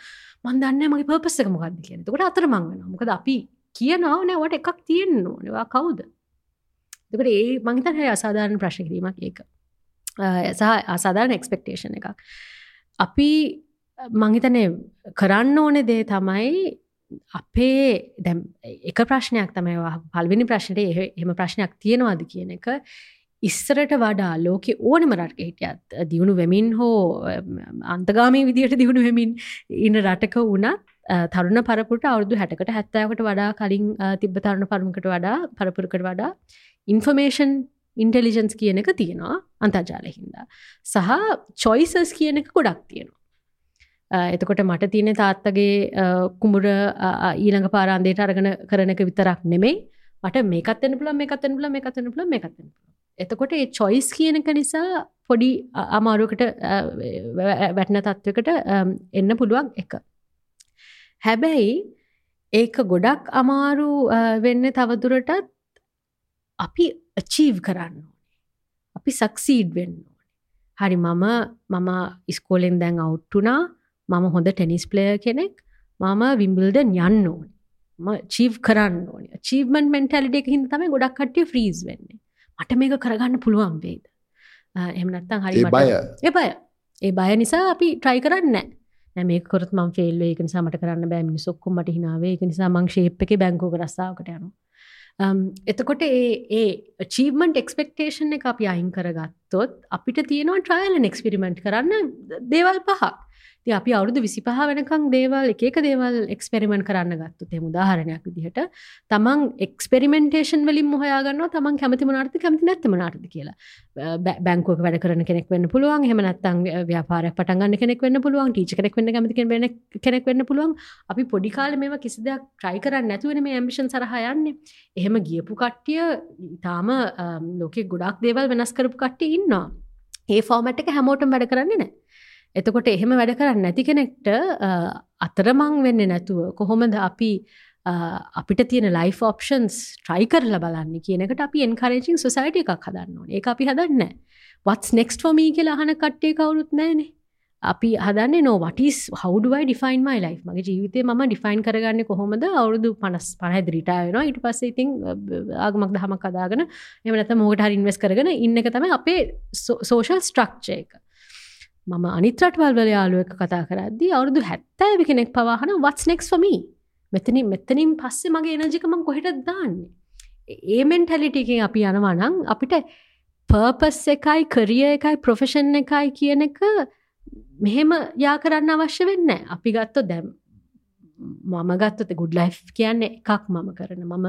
මන් දන්න මගේ පපස්සක මොකක්ද කියන කොට අතර මංගන මොකද අපි කියනවා නෑවට එකක් තියෙන්න්න ඕනවා කවුද? දෙකට ඒ මංතන් හැ අසාධාරණ ප්‍රශ්න කිරීමක් ඒක. සහ අසාධාරණ එක්ස්පෙක්ටේෂන එකක්. අපි මංහිතනය කරන්න ඕනෙ දේ තමයි අපේ දැම් එක ප්‍රශ්නයක් තමයි පල්විනි ප්‍රශ්නයට එහෙම ප්‍රශ්නයක් තියෙනවාද කියන එක ඉස්සරට වඩා ලෝකෙ ඕනම රටක හිටියත් දියුණු වෙමින් හෝ අන්තගාමී විදියට දියුණු වෙමින් ඉන්න රටක වුණත් තරුණ පරපුට අවුදු හැටකට හැත්තාවට වඩා කලින් තිබ තරුණ පරමකට වඩා පරපුරකට වඩා ඉන්ෆර්මේෂන් ඉන්ටෙලිජන්ස් කියන එක තියෙනවා අන්තර්ජාලහින්දා සහ චොයිසස් කියන එක ගොඩක් තියෙනවා. එතකොට මට තියෙන තාත්තගේ කුමුර ඊළඟ පාරන්දේට අරගෙන කරනක විතරක් නෙමෙයි. මට මේකත්තෙන් පුල මේකත්තෙන් පුල මේකත්තෙන් පුල මේකත්තෙන් එතකොට ඒ චොයිස් කියනක නිසා පොඩි අමාරුවකට වැටන තත්වකට එන්න පුළුවන් එක. හැබැයි ඒක ගොඩක් අමාරු වෙන්න තවදුරටත් අපි අචීව් කරන්න ඕනේ. අපි සක්සීඩ් වෙන්න ඕනේ. හරි මම මම ඉස්කෝලෙන් දැන් අවුට්ටුනා මම හොඳ ටෙනිස් ප්ලය කෙනෙක්. මම විම්බිල්ඩ යන්න ඕනි. ම චීව් කරන්න ඕනි. චීවමන් මෙන්ටලිට එක හිද තම ගොඩක් කටිය ෆ්‍රීස් වෙන්නේ. මට මේක කරගන්න පුළුවන් වේද? එහමනත්තන් හරි බය. ඒ බය. ඒ බය නිසා අපි ට්‍රයි කරන්න නෑ මේ කොත් ම ෆෙල් ඒක නිසා මට කරන්න බෑ. මිනිසොක්කො මට හිනාවේ එක නිසා මං ශේප් එක බැංකෝක රස්සාාවකට යනවා. Um, එතකොට ඒ ඒ චීවමන්ට එක්ස්පෙක්ටේෂන් එක අපි අයින් කරගත්තොත් අපිට තියෙනවා ට්‍රයිල් එක්ස්පිරිමෙන්ට් කරන්න දේවල් පහක්. ති අපි අවුදු විසිපහ වෙනකං දේවල් එක දේවල් එක්ස්පෙරිමෙන්ට් කරන්න ගත්තු තෙම උදාහරණයක් විදිහට තමන් එක්ස්පෙරිමෙන්ටේෂන් වලින් මොහයාගන්න තමන් කැමති මනාර්ථ කැමති නැත්තම නාර්ථ කියලා. බැංකුවක වැඩ කරන කෙනෙක් වෙන්න පුළුවන්. හෙමනත්තන් ව්‍යාපාරයක් පටන්ගන්න කෙනෙක් වෙන්න පුළුවන්. ටීච කෙනෙක් වෙන්න කැමති වෙන කෙනෙක් වෙන්න පුළුවන්. අපි පොඩිකාල මේ කිසි දෙයක් ට්‍රයි කරන්න නැතුවන මේ ඇම්බිෂන් සරහයන්නේ එහෙම ගියපු කට්ටිය ඉතාම ලෝකෙ ගොඩක් දේවල් වෙනස් කරපු කට්ටි ඉන්නවා. ඒ ෆෝමට් එක හැමෝටම් වැඩ කරන්නේ නෑ එතකොට එහෙම වැඩ කරන්න නැති කෙනෙක්ට අතරමං වෙන්න නැතුව කොහොමද අපි අපිට තියෙන ලයි් ඔප්ෂන්ස් ට්‍රයි කරල බලන්න කියනකට අපි එන්කරේජිං සොසයිට එකක් හදන්න ඕන. ඒ අපි හදන්න වත්ස් නෙක්ස්ට ෆොමී කියලා අහන කට්ටේ කවුරුත් නෑනේ අපි හදන්නේ නෝ වටිස් හවඩුවයි ඩිෆයින් මයි ලයි් මගේ ජීවිතය ම ඩිෆයින් කරගන්න කොහොමද? අවුරුදු පනස් පනහ රිටායන ඉට පස්ස ඉතින් ආගමක් දහමක් කදාගෙන එමනත මෝට හරි ඉන්වස් කරගෙන ඉන්න එක තම අපේ සෝෂල් ස්ට්‍රක්්චය එක. මම අනිත්‍රටවල් වල යාලුවක කතා කරද්දී අවුරුදු හැත්තෑවි කෙනෙක් පවාහන වත්ස් නෙක්ස් ෆමී මෙතනින් මෙතනින් පස්සේ මගේ එනජිකමං කොහෙට දාන්නේ? ඒමෙන් ටැලිටිකින් අපි යනවානං අපිට පර්පස් එකයි කරිය එකයි ප්‍රොෆෙෂන් එකයි කියන එක මෙහෙම යා කරන්න අවශ්‍ය වෙන්න අපි ගත්තො දැම් මම ගත්තත ගුඩ් ලයි් කියන්නේ එකක් මම කරන. මම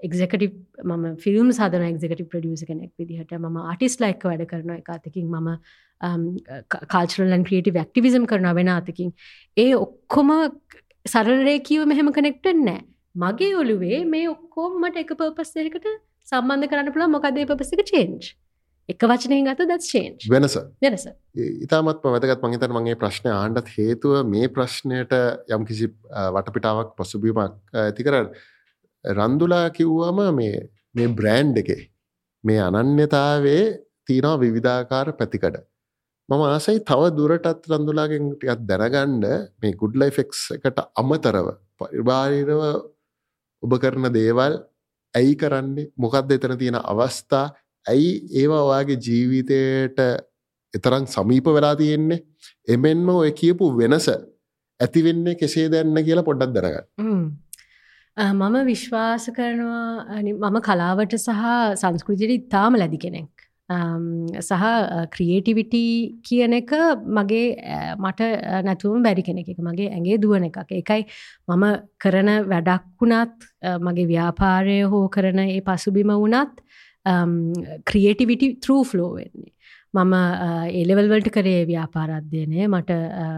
එක්ෙකටි ම ෆිල්ම් සදන එක්ෙකටි ප්‍රඩියස කෙනෙක් විදිහට ම ආටිස් ලයික් වැඩ කරන එකතකින් මම කාල්චරලන් ක්‍රියටි වැක්ටිවිසම් කරන වෙන අතකින්. ඒ ඔක්කොම සරලරේකීව මෙහෙම කනෙක්ටෙන් නෑ මගේ ඔලුවේ මේ ඔක්කෝම් මට එක පපස්සයකට සම්බන්ධ කරන්න පුළ මොකදේ පපසික චේන්ජ් එක වචනය ගත දත් චේන්ජ් වෙනස. වෙනස. ඉතාමත් වැදගත්. මහිතර මගේ ප්‍රශ්නය ආණ්ඩත් හේතුව මේ ප්‍රශ්නයට යම් කිසි වටපිටාවක් පසුබීමක් ඇති කර රන්දුලා කිව්වම මේ මේ බ්‍රෑන්් එකේ මේ අනන්‍යතාවේ තියනවා විවිධාකාර පැතිකඩ මම ආසයි තව දුරටත් රඳුලාගෙන් ටිකත් දැනගණ්ඩ මේ ගුඩ්ලයි ෆෙක්ස් එකට අමතරව පරිබාරිරව ඔබ කරන දේවල් ඇයි කරන්නේ? මොකක්ද එතන තියෙන අවස්ථා? ඇයි ඒවා ඔයාගේ ජීවිතයට එතරම් සමීප වෙලා තියෙන්නේ? එමෙන්ම ඔය කියපු වෙනස ඇතිවෙන්නේ කෙසේ දැන්න කියලා පොඩ්ඩක් දරගන්න මම විශ්වාස කරනවා මම කලාවට සහ සංස්කෘතියට ඉතාම ලැදි කෙනෙක්. සහ ක්‍රියේටිවිටී කියන එක මගේ මට නැතුවම බැරි කෙනෙ එක මගේ ඇගේ දුවන එකක්. එකයි මම කරන වැඩක් වුණත් මගේ ව්‍යාපාරය හෝ කරන ඒ පසුබිම වුණත් ක්‍රියේටිවිටි ත්‍රූ ෆ්ලෝ වෙන්නේ. මම එලෙවල්වලට කරේ ව්‍යාපාරධ්‍යනය මට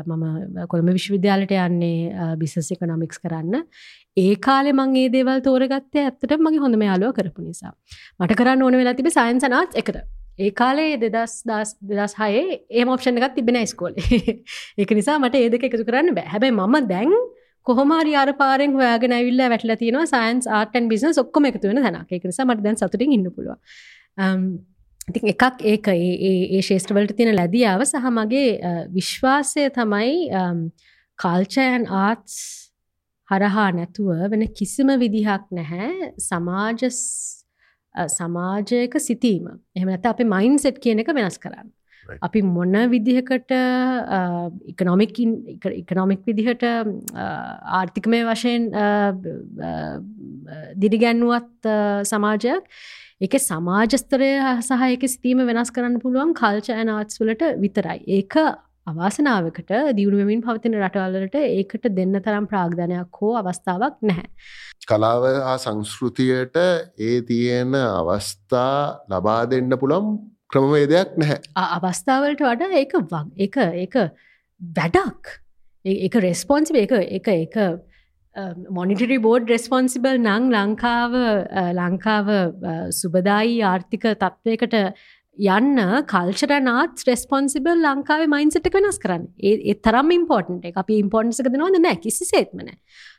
මම කොළඹ විශ්වවිද්‍යාලට යන්නේ බිසස් එකනොමික්ස් කරන්න. ඒ කාලෙ මංගේ දේවල් තෝරගත්තය ඇත්තට මගේ හොඳම යාලුව කරපු නිසා. මට කරන්න ඕන වෙලා තිබ සයින්සනාත් එකට. ඒ කාලේ දෙදස් දස් දෙදස් හයේ ඒ මෝප්ෂණ එකත් තිබෙන ස්කෝල ඒක නිසා මට ඒදක එකතු කරන්න බෑ. හැබැයි මම දැන් කොහොමරි අර පාරෙන් හොයාගෙන ඇවිල්ලා වැටලා තියෙනවා සයින්ස් ආර්ටන් බිස්නස් ඔක්කොම එකතු වෙන තැනක්. ඒක නිසා මට දැන් සතුටින් ඉන්න පුළුවන්. Um, ඉතින් එකක් ඒක ඒ ශේෂත්‍රවලට තියෙන ලැදියාව සහ මගේ විශ්වාසය තමයි um, කාල්චයන් ආර්ටස් හරහා නැතුව වෙන කිසිම විදිහක් නැහැ. සමාජස් සමාජයක සිතීම එහමනත අපි මයින් සෙට් කියන එක වෙනස් කරන්න. අපි මොන්න විදිහකට ඉකනොමික් ඉකනොමික් විදිහට ආර්ථිකමය වශයෙන් දිරිගැන්නුවත් සමාජයක් එක සමාජස්තරය සහ එක සිතීම වෙනස් කරන්න පුළුවන් කල්ච ඇනාත්ස්වලට විතරයි. ඒක අවාසනාවකට දියුණුවමින් පවතින රටවල්ලට ඒකට දෙන්න තරම් ප්‍රාග්ධනයක් හෝ අවස්ථාවක් නැහැ. කලාව සංස්කෘතියට ඒ තියෙන අවස්ථා ලබා දෙන්න පුළම් ක්‍රමවේදයක් නැහැ. අවස්ථාවලට වඩා ඒක එක එක වැඩක් එක රෙස්පොන්සි එක එක එක මොනිටරි බෝඩ් රෙස්පොන්සිබල් නං ලංකාව ලංකාව සුබදායි ආර්ථික තත්ත්වයකට යන්න කල්චරනාත් රෙස්පොන්සිබල් ලංකාවේ මයින්සට වෙනස් කරන්න. ඒ තරම් ඉම්පෝර්ටන්ට එක. අපි ඉම්පෝර්න්සක දෙනවද? නෑ. කිසි සේත්මන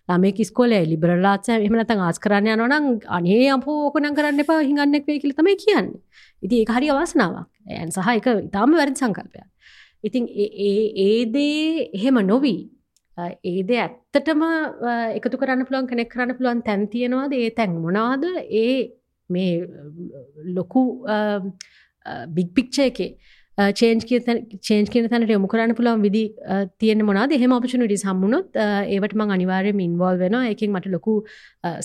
ළමේ කිස්කොලේ ලිබරලාත් එමනත ආස් කරන්න යනනම් අනේ අපෝ ඕකන කරන්න එපා හිඟන්නෙක් වේ කියල තමයි කියන්න. ඉති ඒ හරි අවාසනාවක්. ඇන් සහ එක ඉතාම වැරදි සංකල්පය ඉතින් ඒදේ එහෙම නොවී ඒද ඇත්තටම එකතු කරන්න පුළුවන් කෙනෙක් කරන්න පුළුවන් තැන් තියෙනවාද? ඒ තැන් මොනාද ඒ මේ ලොකු බික් පික්ෂ එකේ. චේන්ජ් චේන්ජ් කියන තැනට යොමු කරන්න පුළුවන් විදි තියෙන මොනාද එහෙම ඔපචුනිටි සම්මුණොත් ඒවට මං අනිවාර්යයෙන් ඉන්වෝල් වෙනවා. ඒකෙන් මට ලොකු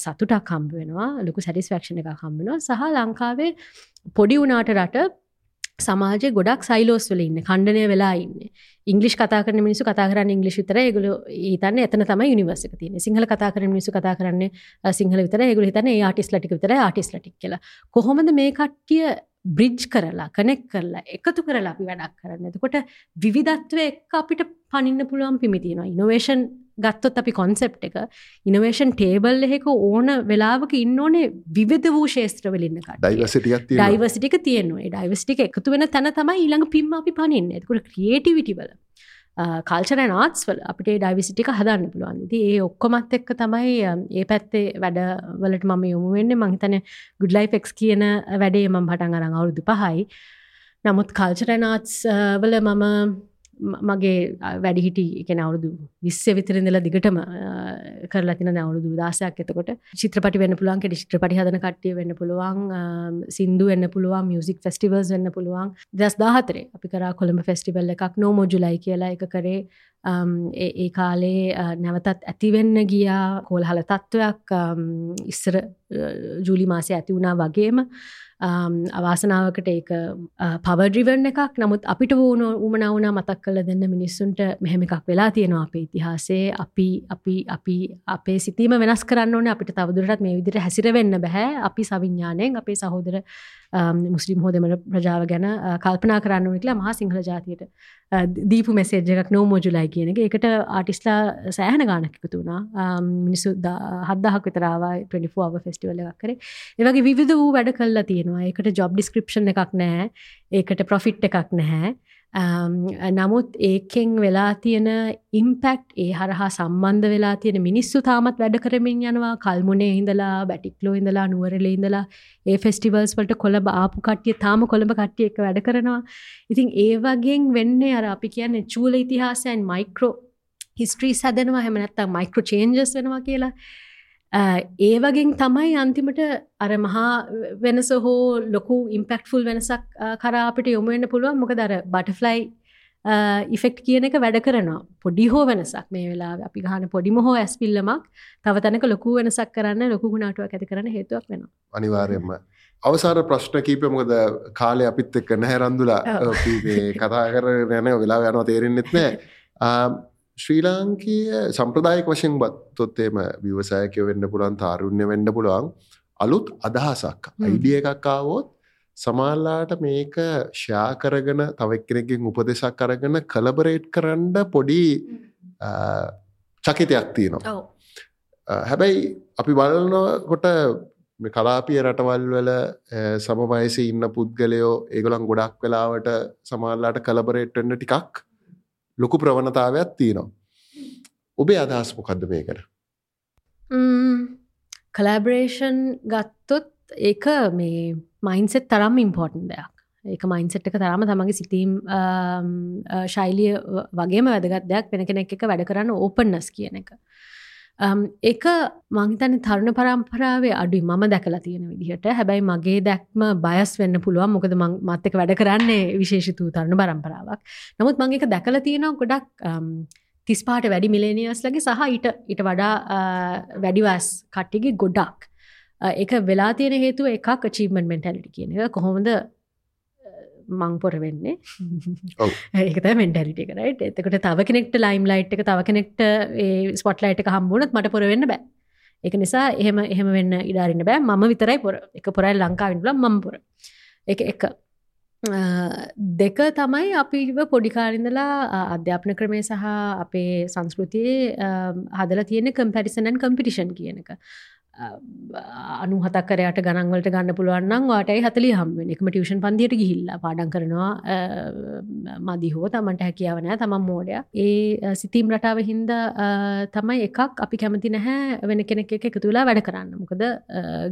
සතුටක් හම්බ වෙනවා. ලොකු සැටිස්ෆැක්ෂන් එකක් හම්බ වෙනවා. සහ ලංකාවේ පොඩි වුණාට රට සමාජය ගොඩක් සයිලෝස් වල ඉන්න. කණ්ඩනය වෙලා ඉන්න. ඉංගලිස් කතා කරන මිනිසු කතා කරන්න ඉංගලිස් විතර ඒගොල්ලෝ හිතන්නේ එතන තමයි යුනිවර්ස් එක තියෙන්නේ. සිංහල කතා කරන මිනිසු කතා කරන්නේ සිංහල විතර ඒගොල්ලෝ හිතන්නේ ඒ ආටිස්ලා ටික විතරයි ආටිස්ලා ටික කියලා. කොහොමද මේ කට්ටිය බ්‍රිජ් කරලා කනෙක් කරලා එකතු කරලා අපි වැඩක් කරන්න. එතකොට විවිධත්වය එක්ක අපිට පනින්න පුළුවන් පිමි තියෙනවා. ඉනොවේෂන් ගත්තොත් අපි කොන්සෙප් එක ඉනවේෂන් ටේබල් එහෙක ඕන වෙලාවක ඉන්න ඕනේ විවිධ වූ ශේත්‍රවලින්න ඩයිවසිටික තියෙනවා. ඩයිවස්ටික එකතු වෙන තැන තමයි ඊළඟ පිම් අපි පනින්න. එතකොට ක්‍රියේටිවිටිවල කල්චර නාත්ස්වල අපිට ඩයිවිසිටික හදන්න පුළුවන්. ති ඒ ඔක්කොමත් එක්ක තමයි ඒ පැත්තේ වැඩවලට මම යොමු වෙන්න. මහිතන ගුඩ්ලයි් ෙක්ස් කියන වැඩේ මම් පටන් අරං අවුරුදු පහයි. නමුත් කල්චර නාත්ස් වල මම මගේ වැඩිහිටි එකන අවුරුදු විස්ස විතරඳලා දිගටම කරලා තින අවුරුදු දාසයක් එතකොට චිත්‍රපටි වෙන්න පුළුවන් කෙ චිත්‍රපටි හදන කට්ටිය වෙන්න පුළුවන් සිින්දු වෙන්න පුළුවන් මියසික් ෆෙස්ටිවල්ස් වෙන්න පුළුවන්. දස් දාහතරේ අපි කර කොළඹ ෆෙස්ටිවල් එකක් නෝ මොජුලයි කියලා එක කරේ. ඒ කාලේ නැවතත් ඇතිවෙන්න ගියා කෝල් හල තත්ත්වයක් ඉස්සර ජූලි මාසය ඇති වුණා වගේම. අවාසනාවකට ඒක පවඩ්‍රිවර්ණ එකක්. නමුත් අපිට වූන උමනවුනා මතක් කල දෙන්න මිනිස්සුන්ට මෙහෙම එකක් වෙලා තියෙනවා අපේ ඉතිහාසේ අපි අපි අපි අපේ සිතීම වෙනස් කරන්න ඕන. අපිට තවදුරටත් මේ විදිර හැසිර වෙන්න බැහැ අපි සවිඤ්ඥානයෙන් අපේ සහෝදර මුස්ලිම් හෝදමන ප්‍රජාව ගැන කල්පනා කරන්න නිකලා මහා සිංහල ජාතියට දීපු මෙසේජ්ජක් නෝ මෝජුලයි කියන එක. එකට ආටිස්ලා සෑහන ගානක් එකතු වුණා. මිනිසු හදදහක් විතරාවා 24 ෆෙස්ටිවල එකක් කරේ. ඒවගේ විවිධ වූ වැඩ කල්ලා තියෙනවා. එකට ජොබ් ඩිස්ක්‍රපෂන් එකක් නෑ ඒකට ප්‍රොෆිට් එකක් නැහැ. Um, නමුත් ඒකෙන් වෙලා තියෙන ඉම්පෙක්් ඒ හරහා සම්බන්ධ වෙලා තියෙන මිනිස්සු තාමත් වැඩ කරමින් යනවා. කල්මුණේ හිඳලා බැටික්ලෝ ඉඳලා නුවරලේ ඉඳලා ඒ ෆෙස්ටිවල්ස් වලට කොළඹ ආපු කට්ටිය තාම කොළඹ කට්ටිය එක වැඩ කරනවා. ඉතින් ඒ වගෙන් වෙන්නේ අර අපි කියන්නේ චූල ඉතිහාසයන් මයික්‍රෝ හිස්ට්‍රීස් හදනවා. හැම නැත්තම් මයික්‍රෝ චේන්ජස් වෙනවා කියලා. ඒ වගෙන් තමයි අන්තිමට අර මහා වෙනස හෝ ලොකු ඉම්පෙක්ෆුල් වෙනසක් කරාපිට යොමුවෙන්න පුළුවන්. මොක දර බටෆ්ලයි ඉෆෙක්් කියන එක වැඩ කරනවා. පොඩි හෝ වෙනසක්. මේ වෙලා අපි ගහන පොඩිම හෝ ඇස්පිල්ලමක් තව තැනක ලොකු වෙනසක් කරන්න ලොකු ගුණාටුවක් ඇති කරන හේතුවක් වෙන අනිවාර්යම අවසාර ප්‍රශ්න කීප මොකද කාලය අපිත් එක්ක නැහැ රන්දුලා. කතා කර යන වෙලා යනවා තේරෙන්න්නෙත් නෑ *laughs* ශ්‍රී ලාංකීය සම්ප්‍රදායක වශයෙන් බත්තොත්තේම විවසායකය වෙන්න පුළන් තාරුණ්‍ය වෙන්න පුළුවන්. අලුත් අදහසක් අයිඩිය එකක් ආවෝත් සමාල්ලාට මේක ෂයා කරගෙන තවක්කෙනකින් උපදෙසක් කරගෙන කලබරේට් කරන්න පොඩි චකිතයක් තියෙනවා. හැබැයි අපි බලනකොට කලාපිය රටවල් වල සමවයස ඉන්න පුද්ගලයෝ ඒගොලන් ගොඩක් වෙලාවට සමාල්ලාට කලබරේට්ටන්න ටිකක් ලොකු ප්‍රවණතාවයක් තියෙනවා. ඔබේ අදහස් මොකක්ද මේකට? කලබරේෂන් ගත්තොත් ඒක මේ මයින්සෙත් තරම් ඉම්පෝර්ටන් දෙයක්. ඒක මයින්සෙට් එක තරම තමගේ සිතීම් ශෛලිය වගේම වැදගත් දෙයක් වෙන කෙනෙක් එක වැඩ කරන්න ඕපන්නස් කියන එක. එක මංහිතන තරුණ පරම්පරාවේ අඩුයි. මම දැකලා තියෙන විදිහට. හැබැයි මගේ දැක්ම බයස් වෙන්න පුළුවන්. මොකද මත්තක වැඩ කරන්නේ විශේෂිතු තරුණ පරම්පරාවක්. නමුත් මං එක දැකලා තියෙනවා ගොඩක් තිස්පාට වැඩි මිලේනියස් ලගේ සහ ඊට ඊට වඩා වැඩිවස් කට්ටිගේ ගොඩක්. එක වෙලා තියෙන හේතුව එකක් චීමන් මෙන්ටැලිටි කියන එක. කොහොමද මං පොර වෙන්නේ. ඒකත මෙන්ටලිට කරයිට එතකට තව කෙනෙක්ට ලයිම් ලයිට් එක තව කෙනෙක්ට ස්පොට් ලයිට් එක හම්බුණත් මට පොර වෙන්න බෑ. එක නිසා එහෙම එහෙම වෙන්න ඉඩාරන්න බෑ. මම විතරයි පොර. එක පොරයි ලංකාවින් ල මම් පොර. එක. එක දෙක තමයි අපිව පොඩිකාරිඳලා අධ්‍යාපන ක්‍රමය සහ අපේ සංස්කෘතියේ හදල තියෙන කම්පැරිසනන් කම්පිටිෂන් කියන එක අනු හතක්කරයට ගණන්වලට ගන්න පුළුවන්නම් වාටයි හතලි හම්වෙන එකම ටියෂන් පන්දියට ගිහිල්ලා පාඩන් කරනවා මදි හෝ තමන්ට හැකියාවනෑ තමන් මෝඩය ඒ සිතීම් රටාව හින්ද තමයි එකක් අපි කැමති නැහැ වෙන කෙනෙක් එක එකතු වෙලා වැඩ කරන්න මොකද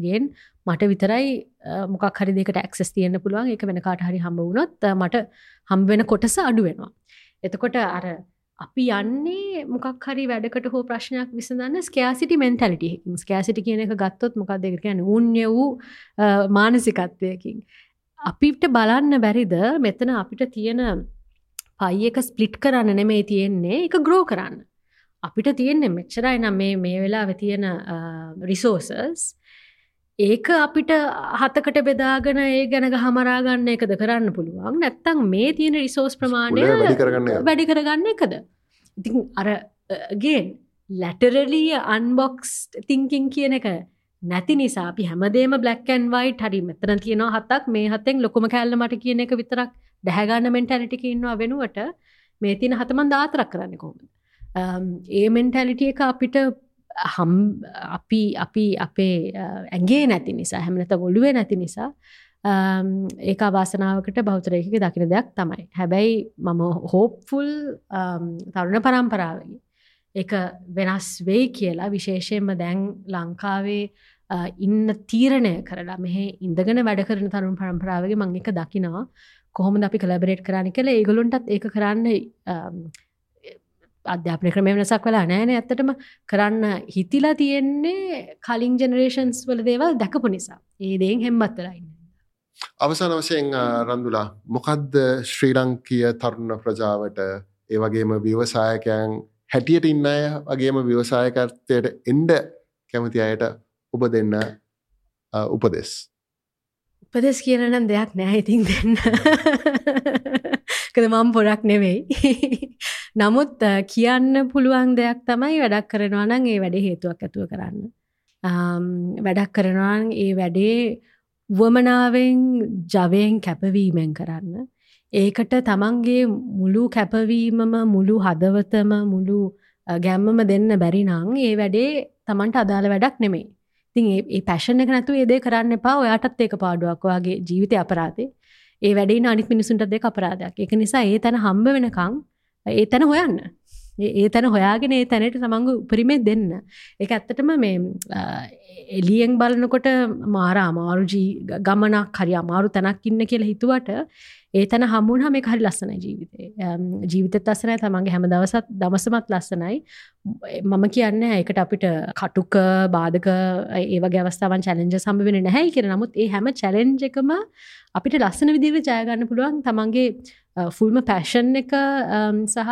ගෙන් මට විතරයි මොකක් හරි දෙකට ඇක්සස් තියන්න පුළුවන් එක වෙන කාට හරි හම්බ වුණොත් මට හම්බෙන කොටස අඩු වෙනවා එතකොට අර අපි යන්නේ මොකක් හරි වැඩකට හෝ ප්‍රශ්නයක් විසඳන්න ස්කෑසිටි මෙන්ටලිටියකින් ස්කෑසිටි කියන එක ගත්තොත් මොකක් දෙක කියන උන්්‍ය වූ මානසිකත්වයකින්. අපිට බලන්න බැරිද මෙතන අපිට තියෙන පයි එක ස්පලිට් කරන්න නෙමේ තියෙන්නේ එක ග්‍රෝ කරන්න. අපිට තියෙන්නේ මෙච්චරයි නම් මේ මේ වෙලා තියෙන රිසෝසස් ඒක අපිට හතකට බෙදාගෙන ඒ ගැන හමරාගන්න එකද කරන්න පුළුවන්? නැත්තං මේ තියෙන රිසෝස් ප්‍රමාණය වැඩි කරගන්න එකද? ඉතින් අරගේ ලැටරලිය අන්බොක්ස් තිංකින් කියන එක නැති නිසා අපි හැමදේම බ්ලක්කන් වයි හරි මෙතන තියෙනවා හත්තක් මේ හත්තෙන් ලොකුම කැල්ල මට කියන එක විතරක් දැහගන්න මෙන්ටැලිටික ඉන්නවා වෙනුවට මේ තින හතමන් දාතරක් කරන්න කොහොමද? ඒ මෙන්ටැලිටිය එක අපිට හම් අපි අපි අපේ ඇගේ නැති නිසා හැමනත ගොල්ලුවේ නැති නිසා ඒක අවාසනාවකට බෞතරයක දකින දෙයක් තමයි. හැබැයි මම හෝප්ෆුල් තරුණ පරම්පරාවගේ. එක වෙනස් වෙයි කියලා විශේෂයෙන්ම දැන් ලංකාවේ ඉන්න තීරණය කරලා මෙහ ඉඳගෙන වැඩ කරන තරුණ පරම්පරාවගේ මං එක දකිනවා කොහොම අපි කලබරේට් කරන්න කළ ඒගොලුන්ටත් ඒක කරන්න අධ්‍යාපන ක්‍රමය වෙනසක් වෙලා නෑන ඇත්තටම කරන්න හිතිලා තියෙන්නේ කලින් ජෙනරේෂන්ස් වල දේවල් දැකපු නිසා ඒ දේෙන් හෙම්බත්තරයින්න. අවසාන වශයෙන් රඳුලා මොකක්ද ශ්‍රී ලංකිය තරුණ ප්‍රජාවට ඒ වගේම ව්‍යවසායකයන් හැටියට ඉන්න අය වගේම ව්‍යවසායකර්තයට එන්ඩ කැමති අයට ඔබ දෙන්න උපදෙස්. උපදෙස් කියනනම් දෙයක් නැහිතින් දෙන්න. *laughs* කද මම් පොඩක් නෙවෙයි. *laughs* නමුත් කියන්න පුළුවන් දෙයක් තමයි වැඩක් කරනවා නම් ඒ වැඩේ හේතුවක් ඇතුව කරන්න. වැඩක් කරනවා ඒ වැඩේ වුවමනාවෙන් ජවයෙන් කැපවීමෙන් කරන්න. ඒකට තමන්ගේ මුළු කැපවීමම මුළු හදවතම මුළු ගැම්මම දෙන්න බැරි නං ඒ වැඩේ තමන්ට අදාළ වැඩක් නෙමෙයි. ඉතින් ඒ පැෂන් එක නැතුව ඒ දේ කරන්න එපා. ඔයාටත් ඒක පාඩුවක්. ඔයාගේ ජීවිතේ අපරාධේ. ඒ වැඩේ අනිත් මිනිසුන්ට දෙක අපරාධයක්. ඒක නිසා ඒ තැන හම්බ වෙනකන් ඒ තැන හොයන්න. ඒ තැන හොයාගෙන ඒ තැනට තමන්ග උපරිමේ දෙන්න. එක ඇත්තටම මේ එලියෙන් බලනකොට මාර අමාරුජී ගමනක් හරි අමාරු තැනක් ඉන්න කියලා හිතුවට ඒ තැන හමුණ මේ හරි ලස්සනයි ජීවිතේ. ජීවිතත් ලස්සනයි තමන්ගේ හැම දවසත් දමසමත් ලස්සනයි. මම කියන්න ඒකට අපිට කටුක බාධක ඒවගේ අවස්ථාවන් චලෙන්ජ සම්බවෙන නැහැ කියෙන නමුත් ඒ හැම චලෙන්ජ එකම අපිට ලස්සන විදිර ජයගන්න පුළුවන් තමන්ගේ ෆුල්ම පැෂන් එක සහ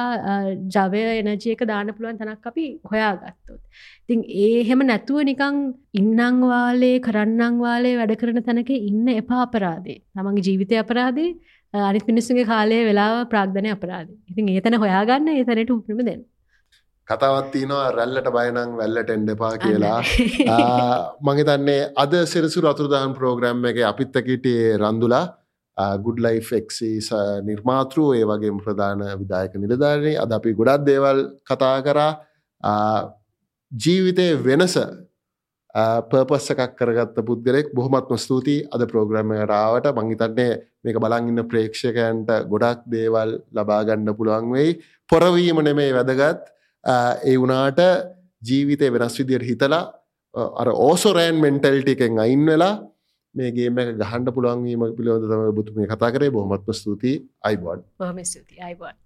ජවය එනජියක දාන පුළුවන් තැනක් අපි හොයාගත්තොත්. ඉතින් ඒ හෙම නැතුව නිකං ඉන්නංවාලේ කරන්නංවාලේ වැඩ කරන තැනක ඉන්න එපා අපරාදේ තමන්ගේ ජීවිතය අපරාදේ අනිත් මිනිස්සුගේ කාලය වෙලාව ප්‍රාග්ධනය අපරාදේ ඉතින් ඒ තැන හොයාගන්න ඒ තැනට උප්‍රම දෙන්න. කතාවත්තිනවා රැල්ලට බයනං වැල්ලට එන්ඩපා කියලා. *laughs* මගේ තන්නේ අද සිරසු රතුරදාන් ප්‍රෝග්‍රම් එක අපිත්තකිටේ රන්දුලා. ගුඩ් ලයි් එක්සි නිර්මාතෘ ඒ වගේ ප්‍රධාන විදායක නිලධාරණය අද අපි ගොඩක් දේවල් කතා කරා. ජීවිතය වෙනස පර්පස්ස එකක් කරගත්ත පුද්ගලෙක්. බොහොමත්ම ස්තුතියි. අද ප්‍රෝග්‍රමරාවට මංහිතන්නේ මේක බලංඉන්න ප්‍රේක්ෂකයන්ට ගොඩක් දේවල් ලබාගන්න පුළුවන් වෙයි. පොරවීම නෙමේ වැදගත් ඒ වුනාට ජීවිතය වෙනස් විදියට හිතලා අර ඕසොරෑන් මෙන්ටල්ටිකෙන් අයින් වෙලා මේ ගේම එක ගහන්ඩ පුළුවන්වීම පිළිබඳ තම බුතුමේ කතා කරේ. බොහොමත්ම ස්තුතියි. අයිබෝඩ් බොහොම ස්තුතියි. අයිබෝඩ්